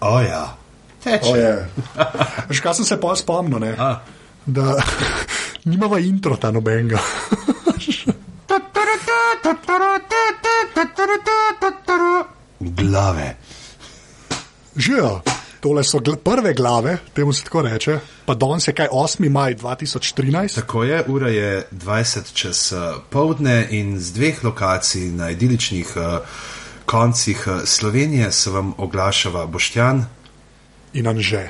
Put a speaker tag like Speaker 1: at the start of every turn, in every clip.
Speaker 1: O ja, teče.
Speaker 2: Že kaj sem se pa spomnil, ne?
Speaker 1: A.
Speaker 2: da nimava intro ta nobenega.
Speaker 1: Glave.
Speaker 2: Že ja, tole so gl prve glave, temu se tako reče. Pa danes je kaj 8. maj 2013.
Speaker 1: Tako je, ura je 20 čez uh, povdne in z dveh lokacij na idiličnih uh, koncih uh, Slovenije se vam oglašava Boštjan.
Speaker 2: in anže.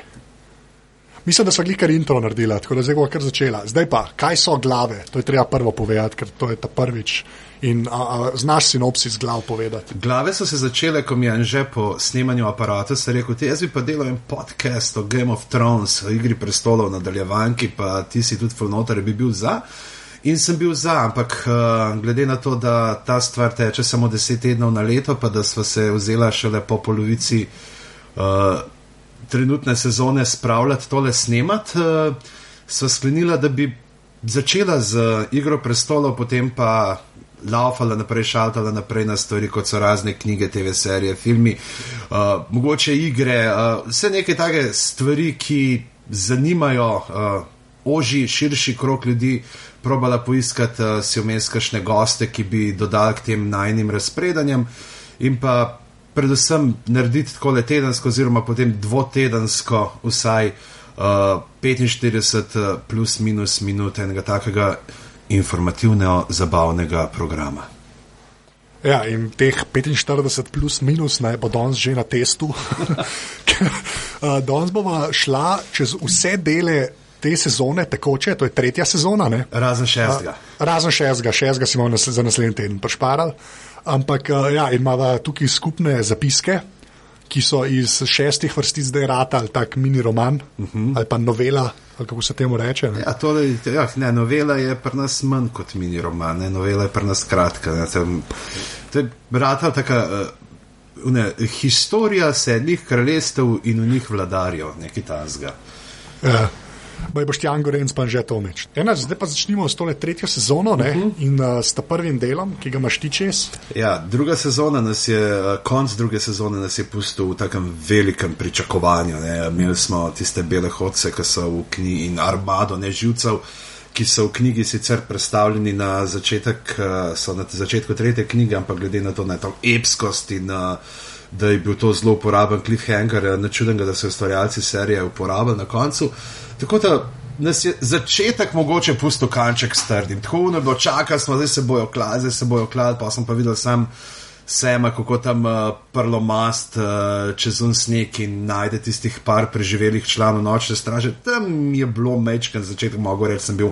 Speaker 2: Mislim, da so glikar intro naredila, tako da zdaj bo kar začela. Zdaj pa, kaj so glave? To je treba prvo povedati, ker to je ta prvič. In a, a, znaš sinopsis glav povedati.
Speaker 1: Glave so se začele, ko mi je že po snemanju aparata rekel, jaz bi pa delal en podcast o Game of Thrones, o igri prestolov, nadaljevanki, pa ti si tudi fulnotar, bi bil za. In sem bil za, ampak uh, glede na to, da ta stvar teče samo deset tednov na leto, pa da smo se vzela šele po polovici uh, trenutne sezone spravljati tole snemat, uh, sva sklenila, da bi začela z igro prestolov, potem pa laufala naprej, šaltala naprej na stvari, kot so razne knjige, TV serije, filmi, uh, mogoče igre, uh, vse neke take stvari, ki zanimajo uh, oži, širši krok ljudi, probala poiskati uh, si vmes kakšne goste, ki bi dodali k tem najnim razpredanjem in pa predvsem narediti tako le tedensko, oziroma potem dvotedensko, vsaj uh, 45 plus minus minut enega takega informativno-zabavnega programa.
Speaker 2: Ja, in teh 45 plus minus naj bo danes že na testu. Danes bomo šla čez vse dele te sezone, tekoče, to je tretja sezona. Ne?
Speaker 1: Razen šestega.
Speaker 2: Uh, razen šestega, šestega si bomo nas- za naslednji teden prišparali. Ampak ja, imamo tukaj skupne zapiske, ki so iz šestih vrstic zdaj rata ali tak mini roman uh -huh. ali pa novela, ali kako se temu reče. Ne?
Speaker 1: Ja, tole, ja, ne, novela je pri nas manj kot mini roman, ne, novela je pri nas kratka. Ne, tam, to je brata taka uh, ne, historija sedmih kraljestev in v njih vladarjev, nekaj tazga.
Speaker 2: Ja. Baj boš Jan Gorenc pa že Tomič. Ena, zdaj pa začnimo s tole tretjo sezono ne? uh -huh. in uh, s ta prvim delom, ki ga imaš ti čez.
Speaker 1: Ja, druga sezona nas je, eh, konc druge sezone nas je pustil v takem velikem pričakovanju. Ne. Imeli smo tiste bele hodce, ki so v knjigi in armado neživcev, ki so v knjigi sicer predstavljeni na začetek, eh, so na začetku tretje knjige, ampak glede na to, je to epskost in eh, da je bil to zelo uporaben cliffhanger, ne čudem, da so ustvarjalci serije uporabili na koncu. Tako da nas je začetek mogoče pusto kanček strdim. Tako ne bo čakal, smo zdaj se bojo klad, zdaj se bojo klad, pa sem pa videl sam sema, kako tam uh, prlomast uh, čez un sneg in najde tistih par preživelih članov nočne straže. Tam je bilo mečken začetek, mogo reči, sem bil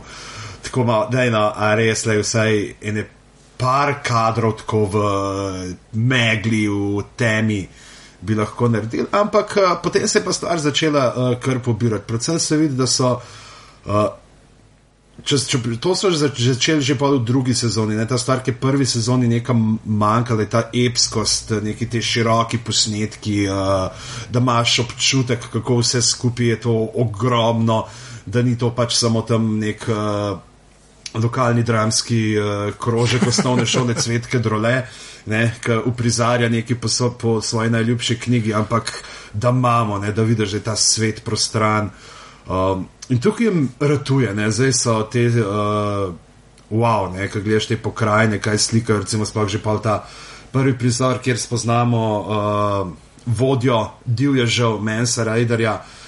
Speaker 1: tako malo, da je no, a res le vsaj ene par kadrov tako v eh, megli, v temi bi lahko naredili, ampak uh, potem se je pa stvar začela uh, kar pobirati. Predvsem se vidi, da so. Uh, Če, če, to so že zač- začeli že v drugi sezoni, ne ta stvar, ki je prvi sezoni nekam manjkala, je ta epskost, neki ti široki posnetki, uh, da imaš občutek, kako vse skupaj je to ogromno, da ni to pač samo tam nek uh, lokalni dramski uh, krožek osnovne šole Cvetke Drole, ki uprizarja neki po, so, po svoji najljubši knjigi, ampak da imamo, ne, da vidiš, da je ta svet prostran. Um, in tukaj jim ratuje, ne, zdaj so te, uh, wow, ne, kaj gledaš te pokrajine, kaj slikajo, recimo sploh že pa ta prvi prizor, kjer spoznamo uh, vodjo divježev Mensa Raiderja. Uh,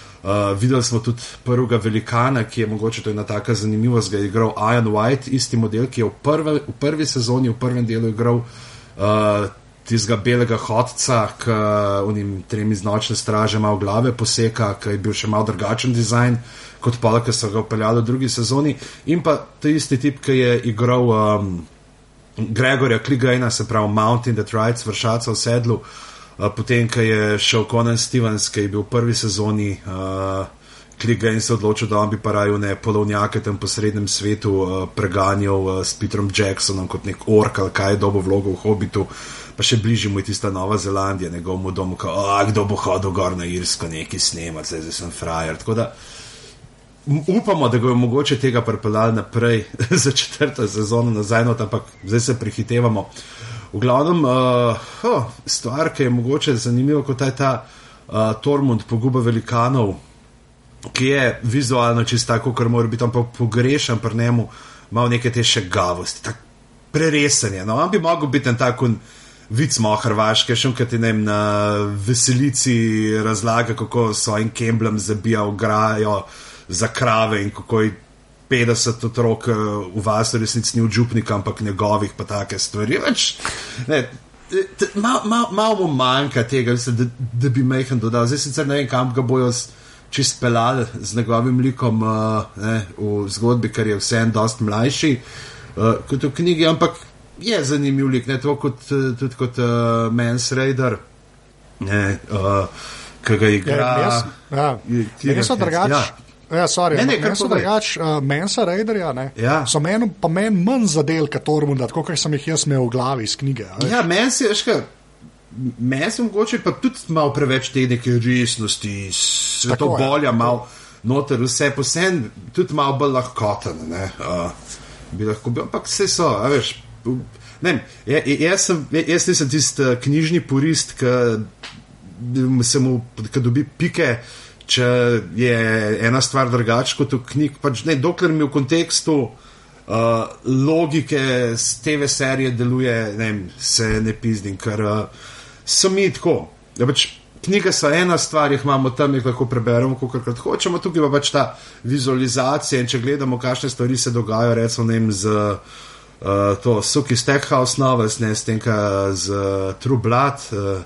Speaker 1: videli smo tudi prvega velikana, ki je mogoče to ena taka zanimivost, ga je igral Ian White, isti model, ki je v, prve, v prvi sezoni, v prvem delu igral uh, tistega belega hodca, ki unim tremi z nočne straže malo glave poseka, ki je bil še malo drugačen dizajn kot pa, ki so ga upeljali v drugi sezoni. In pa ta isti tip, ki je igral um, Gregorja Kligajna, se pravi Mountain Rides, vršaca v sedlu, uh, potem, ko je šel Conan Stevens, ki je bil v prvi sezoni. Uh, Kligajn se je odločil, da on bi pa raje ne polovnjake tam po srednjem svetu uh, preganjal uh, s Petrom Jacksonom kot nek ork ali kaj je dobo vlogo v Hobbitu. Pa še bližje mu je tista Nova Zelandija, njegovemu domu, ko, kdo bo hodil gor na Irsko, neki snemat, zdaj, zdaj sem frajer. Tako da upamo, da ga je mogoče tega pripeljati naprej za četrto sezono nazaj, no, ampak zdaj se prehitevamo. V glavnem, uh, oh, stvar, ki je mogoče zanimiva, kot je ta uh, Tormund, poguba velikanov, ki je vizualno čisto tako, kar mora biti, ampak pogrešam pri njemu, malo neke te še gavosti, tako preresen je. No, on bi mogel biti en tak vic mo Hrvaške, še enkrat ne vem, na veselici razlaga, kako so in Kemblem zabijal grajo za krave in kako je 50 otrok eh, v vas resnici ni v župnik, ampak njegovih pa take stvari. Več, ne, Malo ma, ma mu manjka tega, da, da bi mehen dodal. Zdaj sicer ne vem, kam ga bojo čist pelali z njegovim likom uh, ne, v zgodbi, ker je vsem dost mlajši uh, kot v knjigi, ampak je zanimiv lik, ne tako kot, tudi kot uh, Mans Raider, uh, ki ga igra.
Speaker 2: Ja, ja. Res so drugačni. Ja. Ja, sorry, ne, ne, ne, so drugač, uh, mensa raiderja, ne.
Speaker 1: Ja.
Speaker 2: So meni pa meni manj zadel, kot Tormund, kot sem jih jaz imel v glavi iz knjige.
Speaker 1: Ja, meni se je škar. Meni se mogoče pa tudi malo preveč te neke resnosti, sveto bolja, malo noter, vse posebej, tudi malo bolj lahkoten. Uh, bi lahko bil, ampak vse so, veš. Ne, jaz, sem, jaz nisem tisti knjižni purist, ki se mu dobi pike če je ena stvar drugačija kot v knjigi. Pač, dokler mi v kontekstu uh, logike z TV serije deluje, ne vem, se ne pizdim, ker uh, so mi tako. Ja, pač, knjige so ena stvar, jih imamo tam, jih lahko preberemo, kako krat hočemo, tukaj pa pač ta vizualizacija. In če gledamo, kakšne stvari se dogajajo, recimo vem, z. Uh, to so ki Stackhouse novels, ne s tem, kaj z uh, True Blood, uh,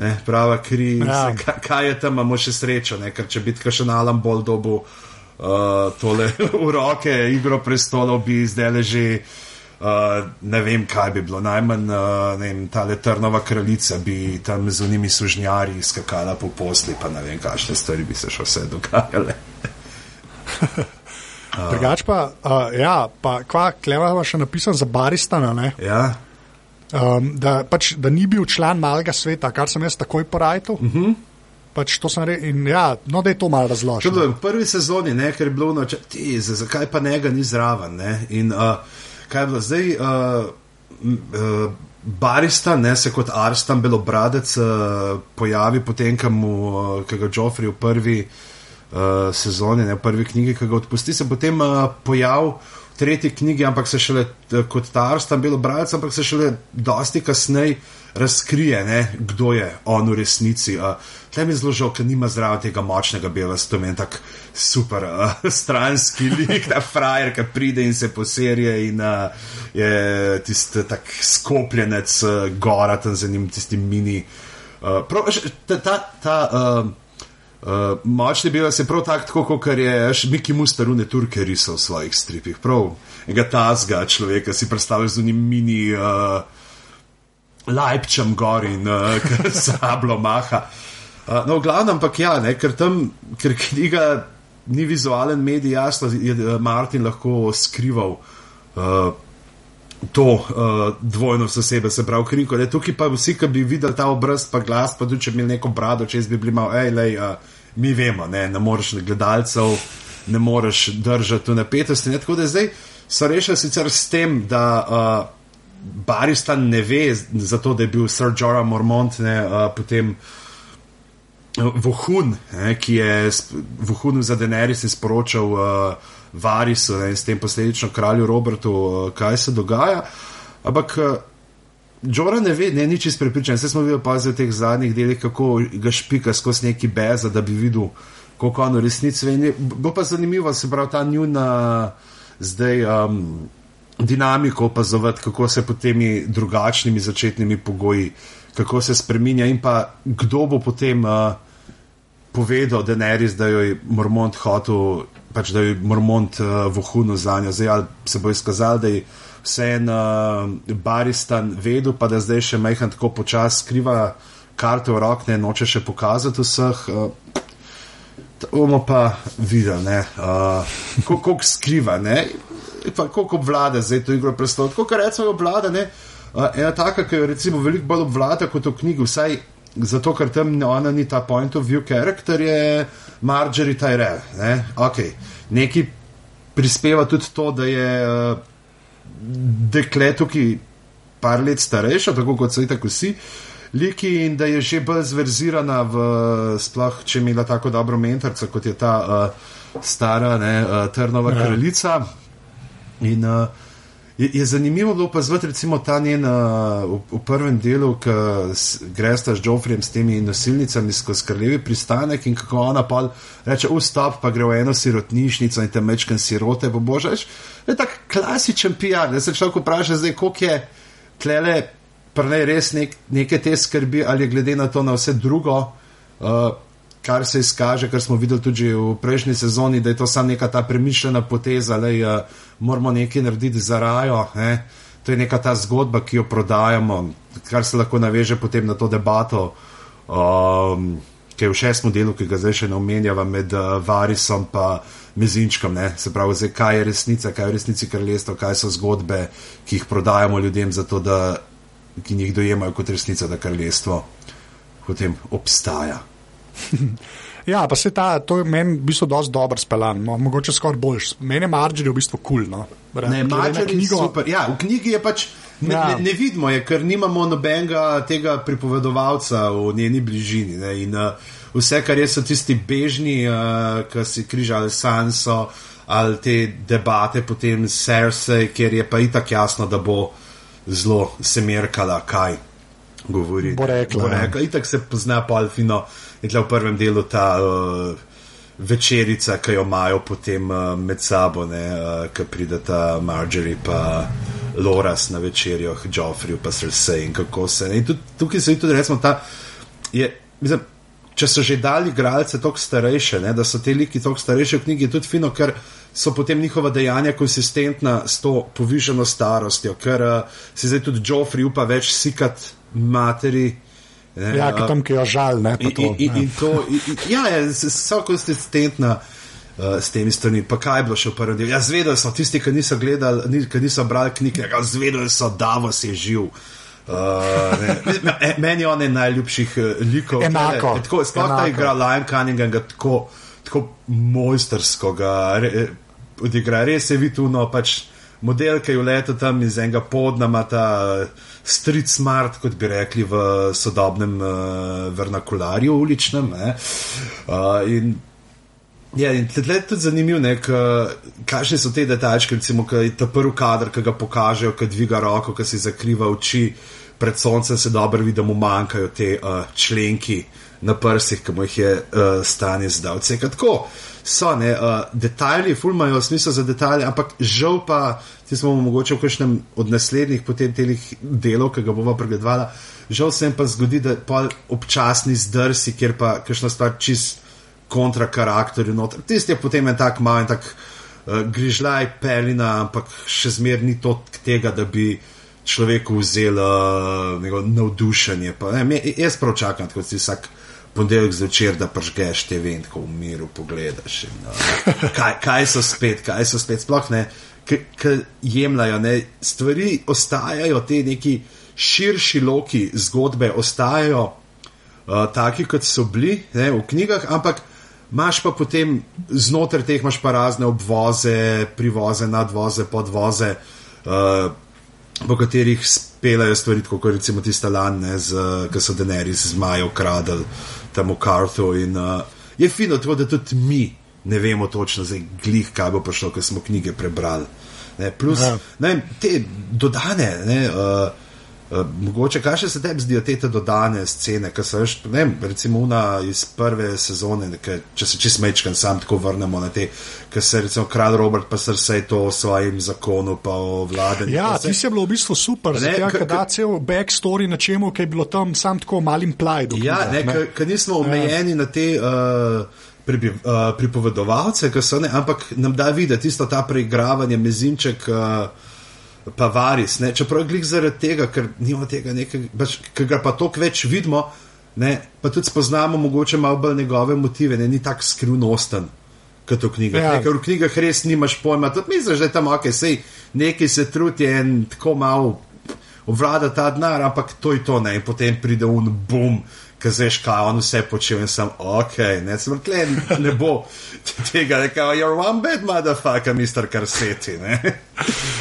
Speaker 1: ne, prava kri. Ja. Se, kaj je tam, imamo še srečo, ne, ker če bi ti še nalam bolj dobu uh, tole v roke, igro prestolov bi zdaj leži. Uh, ne vem, kaj bi bilo. Najmanj uh, ta letrnova kraljica bi tam z unimi sužnjari skakala po posli, pa ne vem, kakšne stvari bi se še vse dogajale.
Speaker 2: Drugač pa, uh, ja, pa kva, kleva še napisan za baristana, ne?
Speaker 1: Ja.
Speaker 2: Um, da, pač, da ni bil član malega sveta, kar sem jaz takoj porajal. Uh
Speaker 1: mhm.
Speaker 2: -huh. pač ja, no, da je to malo razloženo.
Speaker 1: V prvi sezoni, ne, ker je bilo noč, ti, zakaj pa njega ni zraven. Ne? In uh, kaj je bilo zdaj? Uh, uh, Barista, ne se kot Arstan Belobradec, uh, pojavi potem, ko uh, ga Joffrey v prvi uh, sezoni, ne v prvi knjigi, ki ga odpusti, se potem uh, pojavi tretji knjigi, ampak se šele eh, kot Tars tam bilo bralec, ampak se šele dosti kasneje razkrije, ne, kdo je on v resnici. Uh, Tle mi je zelo žal, ker nima zraven tega močnega bela, to je tak super uh, stranski lik, ta frajer, ki pride in se poserje in uh, je tisti tak skopljenec uh, gora tam za njim, tisti mini. Uh, prav, ta, ta, ta uh, Uh, močni bil je prav tak, tako kot je Miki Mustarune Turke risal v svojih stripih. Prav enega tazga človeka si predstavlja z unim mini uh, lajpčem gor in uh, sablo maha. Uh, no, v glavnem, ampak ja, ne, ker tam, ker knjiga ni vizualen medij, jasno je Martin lahko skrival. Uh, To uh, dvojno za sebe, se pravi, kriko. Tukaj pa vsi, ki bi videli ta obraz, pa glas, pa tudi če bi imeli neko brado, če bi bili malo, hej, lej, uh, mi vemo, ne, ne moreš gledalcev, ne moreš držati v napetosti. Tako da zdaj so rešili sicer s tem, da uh, Baristan ne ve, zato da je bil Sir Jorah Mormont, ne, uh, potem. Vohun, ne, ki je vohun za Denerys sporočal uh, Varisu in s tem posledično kralju Robertu, uh, kaj se dogaja. Ampak uh, Džora ne ve, ne nič izprepričan. Vse smo videli pa v teh zadnjih delih, kako ga špika skozi neki beza, da bi videl, kako ono resnici ve. Bo pa zanimivo, se pravi, ta njuna zdaj um, dinamiko opazovati, kako se pod temi drugačnimi začetnimi pogoji, kako se spreminja in pa kdo bo potem. Uh, povedal, da je res, da je Mormont hotel, pač, da je Mormont uh, vohunil za njo. Zdaj se bo izkazal, da je vse en uh, baristan vedel, pa da zdaj še majhen tako počasi skriva karte v rok, ne noče še pokazati vseh. Uh, bomo pa videli, uh, kako skriva, kako obvlada zdaj to igro prestol. Kar rečemo, obvlada, ne, uh, ena taka, ki jo recimo veliko bolj obvlada kot v knjigi, vsaj zato ker tam ona ni ta point of view character, je Marjorie Tyrell. Ne? Okay. Neki prispeva tudi to, da je uh, dekle tukaj par let starejša, tako kot so tako vsi. liki in da je že bolj zverzirana, v, sploh če je imela tako dobro mentorico, kot je ta uh, stara ne, uh, Trnova ja. kraljica. In, uh, je, je zanimivo bilo pa zvati recimo ta njen uh, v, v prvem delu, ki greš z Joffrejem s temi nosilnicami skozi kraljevi pristanek in kako ona pa reče: Vstop, pa gre v eno sirotnišnico in te mečken sirote, bo božeš. Je tak klasičen PR, da se človek vpraša, zdaj, koliko je tlele, pa ne res nek, neke te skrbi ali glede na to na vse drugo. Uh, kar se izkaže, kar smo videli tudi v prejšnji sezoni, da je to samo neka ta premišljena poteza, da uh, eh, moramo nekaj narediti za rajo. Ne? To je neka ta zgodba, ki jo prodajamo, kar se lahko naveže potem na to debato, um, ki je v šestem delu, ki ga zdaj še ne omenjava, med uh, Varisom in Mezinčkom. Ne? Se pravi, zdaj, kaj je resnica, kaj je v resnici kraljestvo, kaj so zgodbe, ki jih prodajamo ljudem, zato da jih dojemajo kot resnica, da kraljestvo potem obstaja.
Speaker 2: Ja, pa se ta, to je meni v bistvu dosti dobro speljan, no, mogoče skoraj boljš. Marger je v bistvu kul. Cool, no.
Speaker 1: Ne, Marger je super. Ja, v knjigi je pač. Ne, ja. ne, ne vidimo je, ker nimamo nobenega tega pripovedovalca v njeni bližini. Ne, in, uh, vse, kar je, so tisti bežni, uh, ki si križali Sanso ali te debate potem Cersei, ker je pa itak jasno, da bo zelo semerkala, kaj govori.
Speaker 2: Bo rekla. Bo
Speaker 1: ja. rekla. Itak se pozna pa Alfino in tle v prvem delu ta uh, večerica, ki jo imajo potem uh, med sabo, uh, ki prideta Marjorie pa Loras na večerjo, Joffrey pa Cersei in kako se. In tudi, tukaj se je tudi recimo ta. Je, mislim, Če so že dali igralce tako starejše, ne, da so te liki tako starejše v knjigi, je tudi fino, ker so potem njihova dejanja konsistentna s to povišeno starostjo, ker uh, se zdaj tudi Joffrey upa več sikati materi.
Speaker 2: Ne, ja, ki tam, ki jo žal, ne.
Speaker 1: In, to, in, in to, in, ja, je, ja, so konsistentna uh, s temi strani. Pa kaj je bilo še v prvem delu? Ja, zvedeli so tisti, ki niso gledali, ni, ki niso brali knjige, ja, zvedeli so, da vas je živ. Uh, meni je on en najljubših uh, likov.
Speaker 2: Enako.
Speaker 1: Sploh ta igra Lion Cunningham, tako, tako mojstersko ga odigra. Res je viduno, pač model, ki je vletel tam iz enega podnama, ta. Uh, street smart, kot bi rekli v sodobnem uh, vernakularju, uličnem. Uh, in ja, in tle je tudi zanimivo, kakšni so te detajlčke, recimo, je ta prvi kader, ki ga pokažejo, ki dviga roko, ki si zakriva oči. Pred soncem se dobro vidi, da mu manjkajo te uh, členki na prsih, ki mu jih je uh, stanje zdal. Vse tako so, ne, uh, detajli, fulmajo smisel za detajle, ampak žal pa ti smo mogoče v kakšnem od naslednjih potem telih delov, ki ga bomo pregledovali. Žal se jim pa zgodi, da pa občasni zdrsi, kjer pa kakšna stvar čist kontra karakterju noter. Tisti je potem en tak mal in tak uh, grižljaj pelina, ampak še zmer ni to tega, da bi človeku vzel uh, navdušenje. Pa, ne, jaz prav čakam, kot si vsak ponedeljek zvečer, da pržgeš te ven, ko v miru pogledaš. In, uh, kaj, kaj so spet, kaj so spet, sploh ne ki jemljajo. Ne? Stvari ostajajo, te neki širši loki zgodbe ostajajo uh, taki, kot so bili ne, v knjigah, ampak imaš pa potem znotraj teh imaš pa razne obvoze, privoze, nadvoze, podvoze. Uh, Po katerih spelajo stvari, kot recimo tiste lane, ki so denari z Majo ukradili tam v Kartu. In uh, je fino, tako, da tudi mi ne vemo točno, zdaj, glih, kaj bo prišlo, ker smo knjige prebrali. Ne, plus, ja. ne, te dodane, ne, uh, uh, mogoče, kaj še se tebi zdijo te dodane scene, ki so že, ne vem, recimo una iz prve sezone, nekaj, če se čist mečkam sam tako vrnemo na te, ki se recimo kralj Robert pa se vse to o svojim zakonu pa o vladanju.
Speaker 2: Ja, ti si bilo v bistvu super, ne, ker da cel backstory na čemu, ki je bilo tam sam tako malim plajdom.
Speaker 1: Ja, ne, ker nismo omejeni ja. na te. Uh, pri, uh, pripovedovalce, ki so ne, ampak nam da videti tisto ta preigravanje, mezinček, uh, pa varis. Ne, čeprav je glik zaradi tega, ker nima tega nekaj, pač, ker ga pa toliko več vidimo, ne, pa tudi spoznamo mogoče malo bolj njegove motive, ne, ni tako skrivnosten. Kot v knjigah. Ja. Ne, ker v knjigah res nimaš pojma, tudi misliš, da je tam ok, sej neki se trudi in tako malo obvlada ta denar, ampak to je to, ne, in potem pride un boom, ki znaš, kaj on vse počne, in sem ok, ne, sem rekel, ne bo tega, da je you're one bad motherfucker, mister Karseti.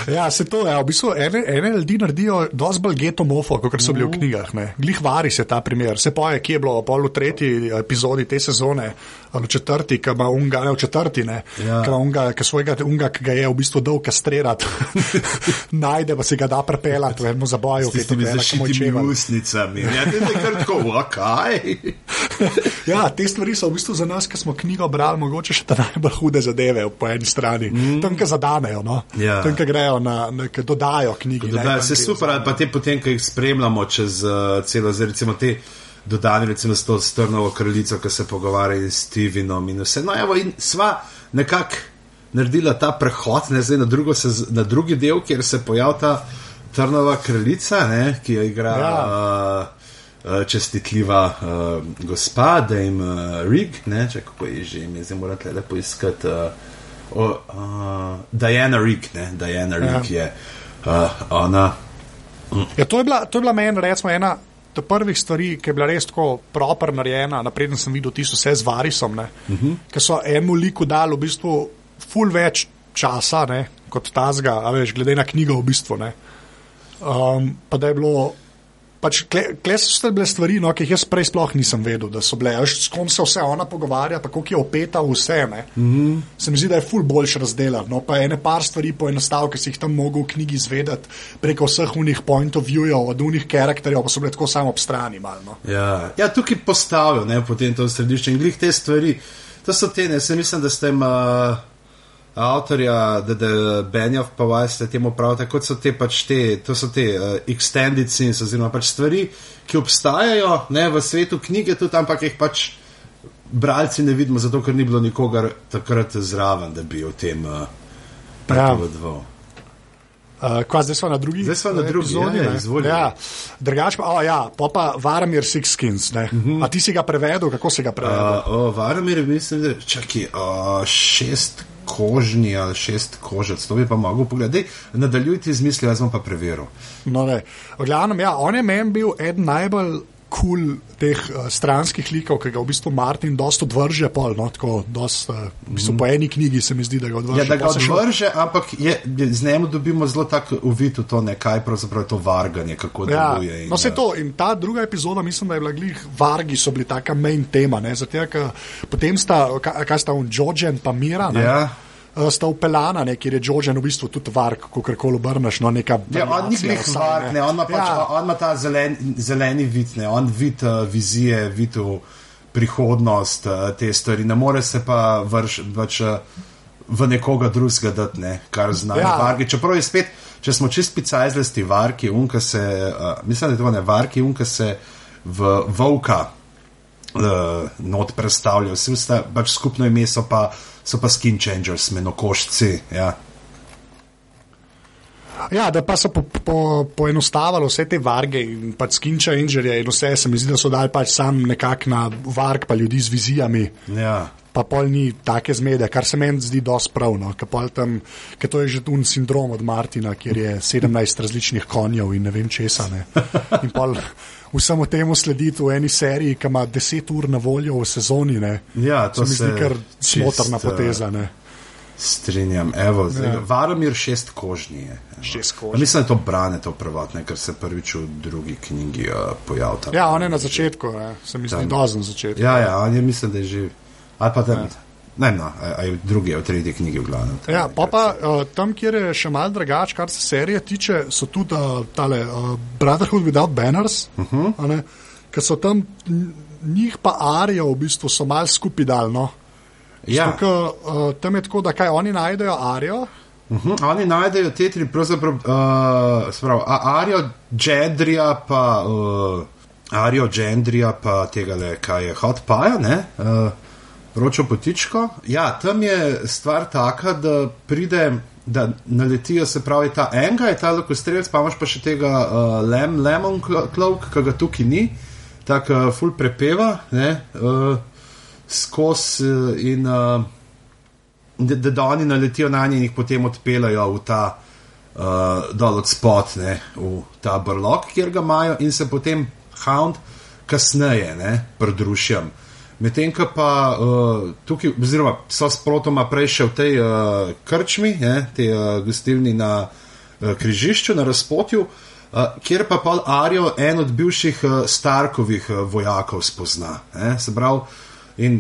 Speaker 2: Ja, se to je. Ja, v bistvu ene, ene ljudi naredijo dosti bolj getomofo, kot so bili v knjigah. Ne. Glih vari se ta primer. Se poje, ki je bilo pol v tretji epizodi te sezone, ali četrti, ki ima unga, ne v četrti, ne.
Speaker 1: Ja.
Speaker 2: Ki ima unga, ki svojega unga, ki ga je v bistvu dol kastrirati, najde pa si ga da prepelati v enem zaboju,
Speaker 1: S tistimi zaščitimi usnicami. Ja, te je kar tako, kaj?
Speaker 2: Ja, te stvari so v bistvu za nas, ki smo knjigo brali, mogoče še ta najbolj hude zadeve po eni strani. Mm. Tam, ki zadanejo, no?
Speaker 1: Ja.
Speaker 2: tam, ki grejo na, na ki dodajo
Speaker 1: Da,
Speaker 2: tam
Speaker 1: se super,
Speaker 2: za-
Speaker 1: ali pa te potem, ki jih spremljamo čez uh, celo, zdaj recimo te dodane, recimo s to strnovo kraljico, ki se pogovarja s Stevenom in vse. No, evo, in sva nekako naredila ta prehod, ne zdaj na, drugo, sez- na drugi del, kjer se pojavlja ta trnova kraljica, ne, ki jo igra.
Speaker 2: Ja.
Speaker 1: Uh, uh, Čestitljiva uh, gospa, da jim uh, Rig, ne, če kako je že ime, zdaj moram tle lepo iskati. Uh, o, uh, Diana Rig, ne, Diana Rig
Speaker 2: Ja.
Speaker 1: je uh, ona.
Speaker 2: Ja, to je bila, to je bila meni, recimo, ena od prvih stvari, ki je bila res tako proper narejena. Napreden sem videl tisto vse z varisom, uh
Speaker 1: Mhm.
Speaker 2: -huh. ker so enemu liku dali v bistvu ful več časa ne, kot tazga, a veš, glede na knjigo v bistvu. Ne. Um, pa da je bilo. Pač, kle, kle so bile stvari, no, ki jih jaz prej sploh nisem vedel, da so bile. a veš, S kom se vse ona pogovarja, pa koliko je opeta vse. Mm -hmm. Se mi zdi, da je ful boljš razdelan. No, pa ene par stvari poenostavil, ki si jih tam mogel v knjigi izvedeti preko vseh unih point of view, od unih karakterjev, pa so bile tako samo ob strani. Malo, no.
Speaker 1: Ja, ja tukaj postavijo, ne, potem to središče in glih te stvari. To so te, ne, se mislim, da ste jim uh, avtorja, da je Benjov, pa vas ste temu pravite, kot so te pač te, to so te uh, extended scenes, oziroma pač stvari, ki obstajajo, ne, v svetu knjige tudi, ampak jih pač bralci ne vidimo, zato ker ni bilo nikogar takrat zraven, da bi o tem uh, pripovedoval.
Speaker 2: Uh, kva, zdaj smo na drugi
Speaker 1: Zdaj sva na drugi,
Speaker 2: epizodi.
Speaker 1: ja, ja,
Speaker 2: ne? ja. Drugač pa, oh, ja, pa, pa Varamir Sixskins. Uh
Speaker 1: Mhm.
Speaker 2: -huh. A ti si ga prevedel, kako si ga prevedel?
Speaker 1: Uh, o, Varomir, mislim, da čakaj, uh, šest kožni ali šest kožec, to bi pa mogel pogledati. Nadaljujte z mislijo, jaz bom pa preveril.
Speaker 2: No, ne. Glavnem, ja, on je meni bil eden najbolj kul cool teh uh, stranskih likov, ki ga v bistvu Martin dosto odvrže, pol, no, tako, dost, uh, v bistvu po eni knjigi se mi zdi, da ga odvrže.
Speaker 1: Ja, da ga
Speaker 2: se še-
Speaker 1: odvrže, ampak je, z njim dobimo zelo tak uvid v to, ne, kaj pravzaprav je to varganje, kako
Speaker 2: Ja,
Speaker 1: deluje. in,
Speaker 2: no, se
Speaker 1: eh,
Speaker 2: to in ta druga epizoda, mislim, da je bila glih vargi, so bili taka main tema. ne, Zato, ker potem sta, ka- kaj sta on, Džođen pa Mira. Ne,
Speaker 1: Ja.
Speaker 2: Eh, Sta upeljana, ne, kjer je Džođen v bistvu tudi varg, kako koli obrneš. No, neka
Speaker 1: Ja, on ni glih
Speaker 2: vsaj,
Speaker 1: varg, ne, on ima, pač,
Speaker 2: Ja.
Speaker 1: on ima ta zelen, zeleni vid, ne, on vid uh, vizije, vid v prihodnost, uh, te stvari. Ne more se pa vrš, pač, uh, v nekoga drugega dati, ne, kar znajo
Speaker 2: Ja.
Speaker 1: vargi. Čeprav je spet, če smo čist picajzlasti varki, unka se, uh, mislim, da je to ne varki, unka se v volka uh, not predstavljajo. Vsi sta pač skupno ime so pa, so pa skin changers, menokošci. Ja.
Speaker 2: Ja, da pa so po, po, poenostavili vse te varge in pač skin changerje in vse, se mi zdi, da so dali pač sam nekako na varg, pa ljudi z vizijami.
Speaker 1: Ja.
Speaker 2: Pa pol ni take zmede, kar se meni zdi dosti pravno, ker to je že un sindrom od Martina, kjer je 17 različnih konjev in ne vem česa. Ne. In pol vsemu temu slediti v eni seriji, ki ima 10 ur na voljo v sezoni, ne.
Speaker 1: Ja, to
Speaker 2: se mi zdi kar smotrna
Speaker 1: eh,
Speaker 2: poteza. Ne.
Speaker 1: Strinjam, evo, zdaj,
Speaker 2: Ja.
Speaker 1: Varomir šest kožni je. evo.
Speaker 2: Šest kožni.
Speaker 1: Mislim, da je to brane, to prvotne, ker se prvič v drugi knjigi uh, pojavlja.
Speaker 2: Ja, on je na začetku, ne. se mi zdi
Speaker 1: Tam.
Speaker 2: dozen začetek.
Speaker 1: Ja, ja, on je, mislim, da je že. Ali pa da. Ja. Ne, no, a, a je v drugi, a v tretji knjigi v glavnem.
Speaker 2: Ja, pa pa uh, tam, kjer je še mal drugače, kar se serije tiče, so tudi uh, tale uh, Brotherhood Without Banners, uh
Speaker 1: Mhm.
Speaker 2: -huh. ki so tam njih pa arijo v bistvu so mal skupaj dal. No?
Speaker 1: Ja.
Speaker 2: Tukaj, uh, tam je tako, da kaj oni najdejo arijo.
Speaker 1: Uh -huh. Oni najdejo te tri, pravzaprav, uh, sprav, Arijo Džendrija, pa uh, Arijo Džendrija, pa tega le, kaj je Hot Paja, ne. Uh, Vročo potičko. Ja, tam je stvar taka, da pride, da naletijo, se pravi, ta enga je ta lokostrelec, pa imaš pa še tega uh, lem, lemon cloak, ki ga tukaj ni, tako uh, full prepeva, ne, uh, skozi uh, in. Uh, da, da, oni naletijo na nje in jih potem odpeljajo v ta uh, dol od spod, ne, v ta brlog, kjer ga imajo in se potem Hound kasneje ne, pridružim. Medtem ko pa uh, tukaj, oziroma so sprotoma prej še v tej uh, krčmi, ne, tej uh, gostilni na uh, križišču na razpotju, uh, kjer pa pol Arijo en od bivših uh, Starkovih uh, vojakov spozna. Eh? Se pravi,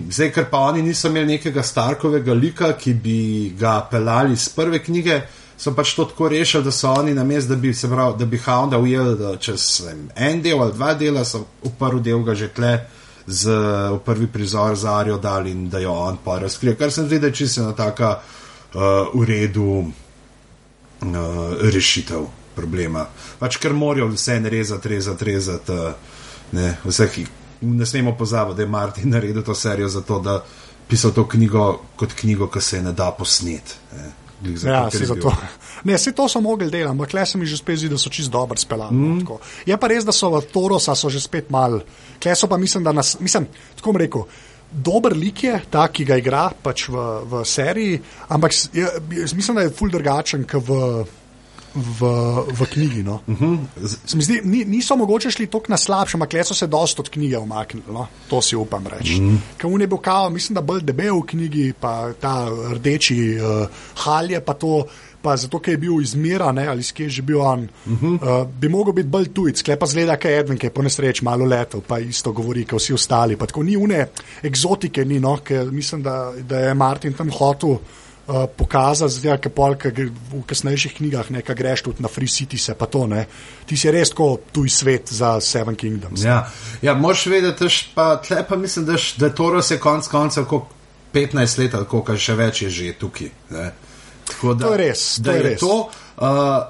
Speaker 1: zdaj, ker pa oni niso imeli nekega Starkovega lika, ki bi ga pelali iz prve knjige. So pač to tako rešili, da so oni na mestu, da bi se pravi, da bi Hounda ujeli čez vem, en del ali dva dela, so v prvi del ga že tle z v prvi prizor za Arijo dali in da jo on pa razkrije. Kar se mi zdi, da je čisto taka uh, v redu uh, rešitev problema. Pač ker morajo vse rezati, rezati, rezati. Uh, ne, vseh, ne smemo pozabiti, da je Martin naredil to serijo zato, da pisal to knjigo kot knjigo, ki se je ne da posnet. Ne.
Speaker 2: Ja, se zato. Ne, vse to so mogli delati, ampak le se mi že spet zdi, da so čist dobro speljali. Mm. Je pa res, da so v Torosa so že spet mal. Kle so pa mislim, da nas, mislim, tako rekel. Dober lik je ta, ki ga igra pač v, v seriji, ampak je, mislim, da je ful drugačen kot v, v, v knjigi. No. Uh
Speaker 1: Mhm.
Speaker 2: -huh. zdi, ni, niso mogoče šli tako na slabše, ampak so se dosta od knjige umaknili. No. To si upam reči. Uh -huh. On je bil kao, mislim, da bolj debel v knjigi, pa ta rdeči uh, halje, pa to. Pa zato, ker je bil izmiran, ali skje je že bil on, uh -huh. uh, bi mogel biti bolj tujec, sklepa zgleda, kaj je eden, ki je po nesreči malo letel, pa isto govori, kot vsi ostali. Pa tako ni une eksotike, ni, no, ker mislim, da, da je Martin tam hotel uh, pokazati, zdaj, ker polka v kasnejših knjigah nekaj greš tudi na Free City, se pa to ne. Ti si res tako tuj svet za Seven Kingdoms.
Speaker 1: Ja, ja moš vedeti, pa tle pa mislim, da, š, da je konc koncev 15 let ali koliko še več je že tukaj. Ne.
Speaker 2: Da, to je res. To
Speaker 1: da
Speaker 2: je
Speaker 1: je
Speaker 2: res.
Speaker 1: to, uh,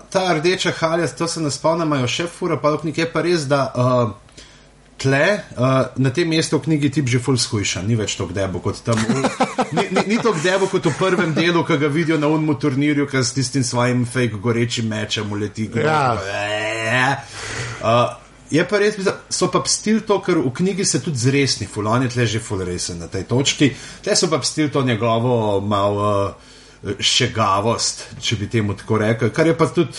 Speaker 1: ta rdeča halja, to se ne spomnim, imajo še fura, pa je pa res, da uh, tle uh, na tem mestu v knjigi tip že full skuša, ni več tako debo kot tam. Ni ni, ni tako debo kot v prvem delu, ki ga vidijo na unmu turnirju, ki s tistim svojim fake gorečim mečem uleti.
Speaker 2: Ja.
Speaker 1: Uh, Je pa res, so pa stil to, ker v knjigi se tudi zresni, fulon je tle že ful resen na tej točki. Te so pa stil to njegovo malo uh, šegavost, če bi temu tako rekel, kar je pa tudi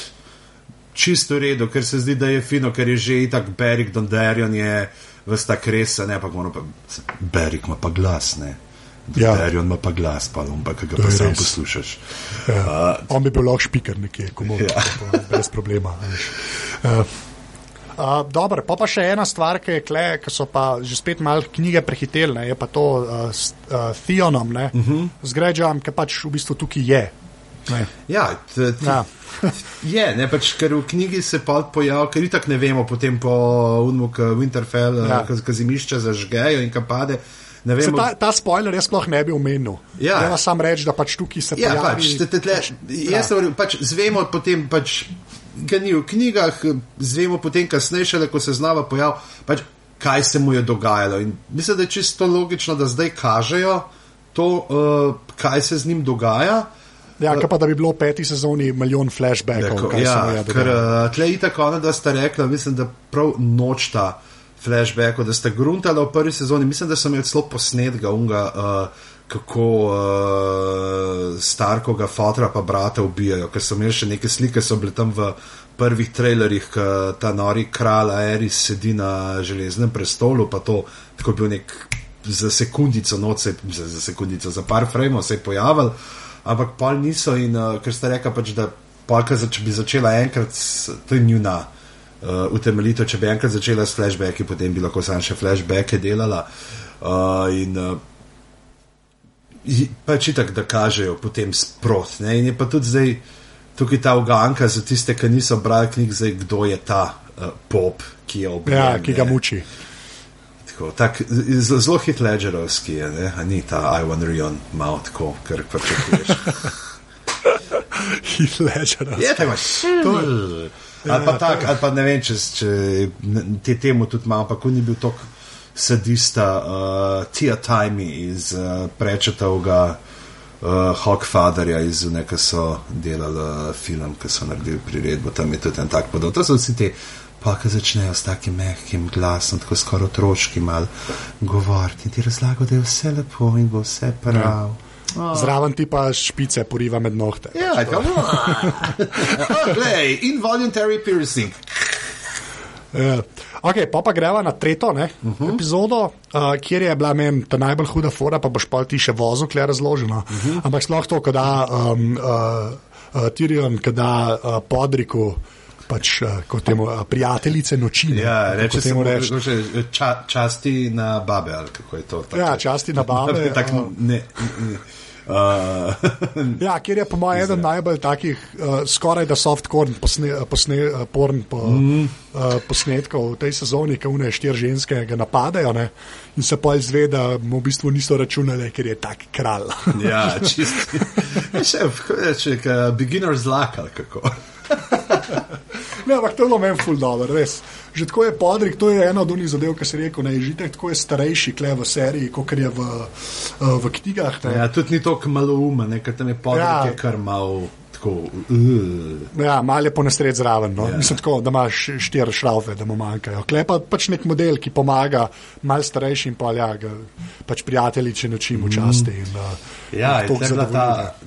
Speaker 1: čisto v redu, ker se zdi, da je fino, ker je že itak Berik Dondarjan je vsta kresa, ne pa moramo pa, Berik ima pa glas, ne.
Speaker 2: Ja.
Speaker 1: Dondarjan ima pa glas, pa lomba, ki ga
Speaker 2: To
Speaker 1: pa sam
Speaker 2: res.
Speaker 1: poslušaš.
Speaker 2: Ja.
Speaker 1: Uh,
Speaker 2: On bi bil lahko špiker nekje, ko mora,
Speaker 1: Ja.
Speaker 2: ja. brez problema. Uh, Uh, Dobro, pa, pa še ena stvar, ki je kle, ki so pa že spet malo knjige prehiteli, ne, je pa to uh, s uh, Theonom, uh
Speaker 1: Mhm.
Speaker 2: -huh. z Grejam, ki pač v bistvu tukaj je. Ne.
Speaker 1: Ja,
Speaker 2: Ja.
Speaker 1: je, ne pač, ker v knjigi se pa pojavlja, ker itak ne vemo, potem po Unmuk Winterfell,
Speaker 2: Ja.
Speaker 1: ja. ki zimišče zažgejo in kapade. Ne
Speaker 2: Se
Speaker 1: vemo,
Speaker 2: ta, ta spoiler jaz sploh ne bi omenil.
Speaker 1: Ja.
Speaker 2: Treba sam reči, da pač tukaj se
Speaker 1: Ja,
Speaker 2: pojavi.
Speaker 1: pač, te, te, tle, jaz sem rekel, pač zvemo potem, pač, ga ni v knjigah, zvemo potem kasneje, šele ko se znova pojavi, pač, kaj se mu je dogajalo. In mislim, da je čisto logično, da zdaj kažejo to, uh, kaj se z njim dogaja.
Speaker 2: Ja, kaj pa da bi bilo v peti sezoni milijon flashbackov. Je
Speaker 1: ja, ker uh, tle je tako, da sta rekla, mislim, da prav nočta flashbackov, da sta gruntala v prvi sezoni. Mislim, da sem imel celo posnetka unga, uh, kako uh, starkoga fotra pa brata ubijajo, ker sem imel še neke slike, so bile tam v prvih trailerjih, ko ta nori kralj Aeris sedi na železnem prestolu, pa to tako bil nek za sekundico, noč se za, za sekundico, za par frame se je pojavil, ampak pol niso in uh, ker ste rekli pač, da polka, če bi začela enkrat, to je njuna uh, utemeljitev, če bi enkrat začela s flashbacki, potem bi lahko sam še flashbacke delala. Uh, in uh, pač itak, da kažejo potem sprot. Ne? In je pa tudi zdaj tukaj ta uganka za tiste, ki niso brali knjig, zdaj kdo je ta uh, pop, ki je objavljen.
Speaker 2: Ja, ki ga muči.
Speaker 1: Tako, tak, zelo hitležerovski je, ne? a ni ta Ivan Rion, malo tako, ker pa če hočeš.
Speaker 2: Ledger.
Speaker 1: Je tako, to je. Ali pa tak, ali pa ne vem, če, če te temu tudi malo, pa ko ni bil tok sadista, uh, Tia Timey iz uh, prečetovga uh, Hawkfatherja iz neka so delali uh, film, ki so naredili priredbo, tam je tudi en tak podob. To so vsi ti, pa ki začnejo s takim mehkim glasom, tako skoraj otroški mal govoriti in ti razlago, da je vse lepo in bo vse prav.
Speaker 2: Zraven ti pa špice poriva med nohte.
Speaker 1: Ja, tako. oh, glej, involuntary piercing.
Speaker 2: Ja. Okay, pa pa greva na tretjo ne, uh -huh. epizodo, uh, kjer je bila meni ta najbolj huda fora, pa boš pa ti še vozil, kjer je razloženo. Uh -huh. Ampak sploh to, da um, uh, uh, Tirion, da uh, podriku. Pač, uh, kot temu uh, prijateljice noči. Ne,
Speaker 1: ja, reče se mu reči. Ča, časti na babe, ali kako je to?
Speaker 2: Ja, časti na babe.
Speaker 1: tak, uh, ne, ne.
Speaker 2: Uh, ja, kjer je po mojem eden najbolj takih, uh, skoraj da softcore posne, posne, uh, porn po, mm. uh, posnetkov v tej sezoni, ki vne štiri ženske ga napadajo ne? in se pa izve, da mu v bistvu niso računali, ker je tak kralj.
Speaker 1: ja, čisto. Še več, beginner's luck ali kako.
Speaker 2: Ne, ampak to je meni ful dobro, res. Že tako je podrik, to je ena od unih zadev, ki se reko, ne, že tako je starejši kle v seriji, kot je v, uh, v knjigah.
Speaker 1: Ne. Ja, tudi ni tako malo uma, nekaj tam je podrik, ja. je kar malo. Tako, uh.
Speaker 2: Ja, malo je po nesred zraven. No? Ja. Mislim, tako, da imaš štiri šraufe, da mu manjkajo. Klepa pač nek model, ki pomaga malo starejšim, pa ja, ga, pač prijatelji, če nočim v časti. In, uh,
Speaker 1: ja, to je bila ta,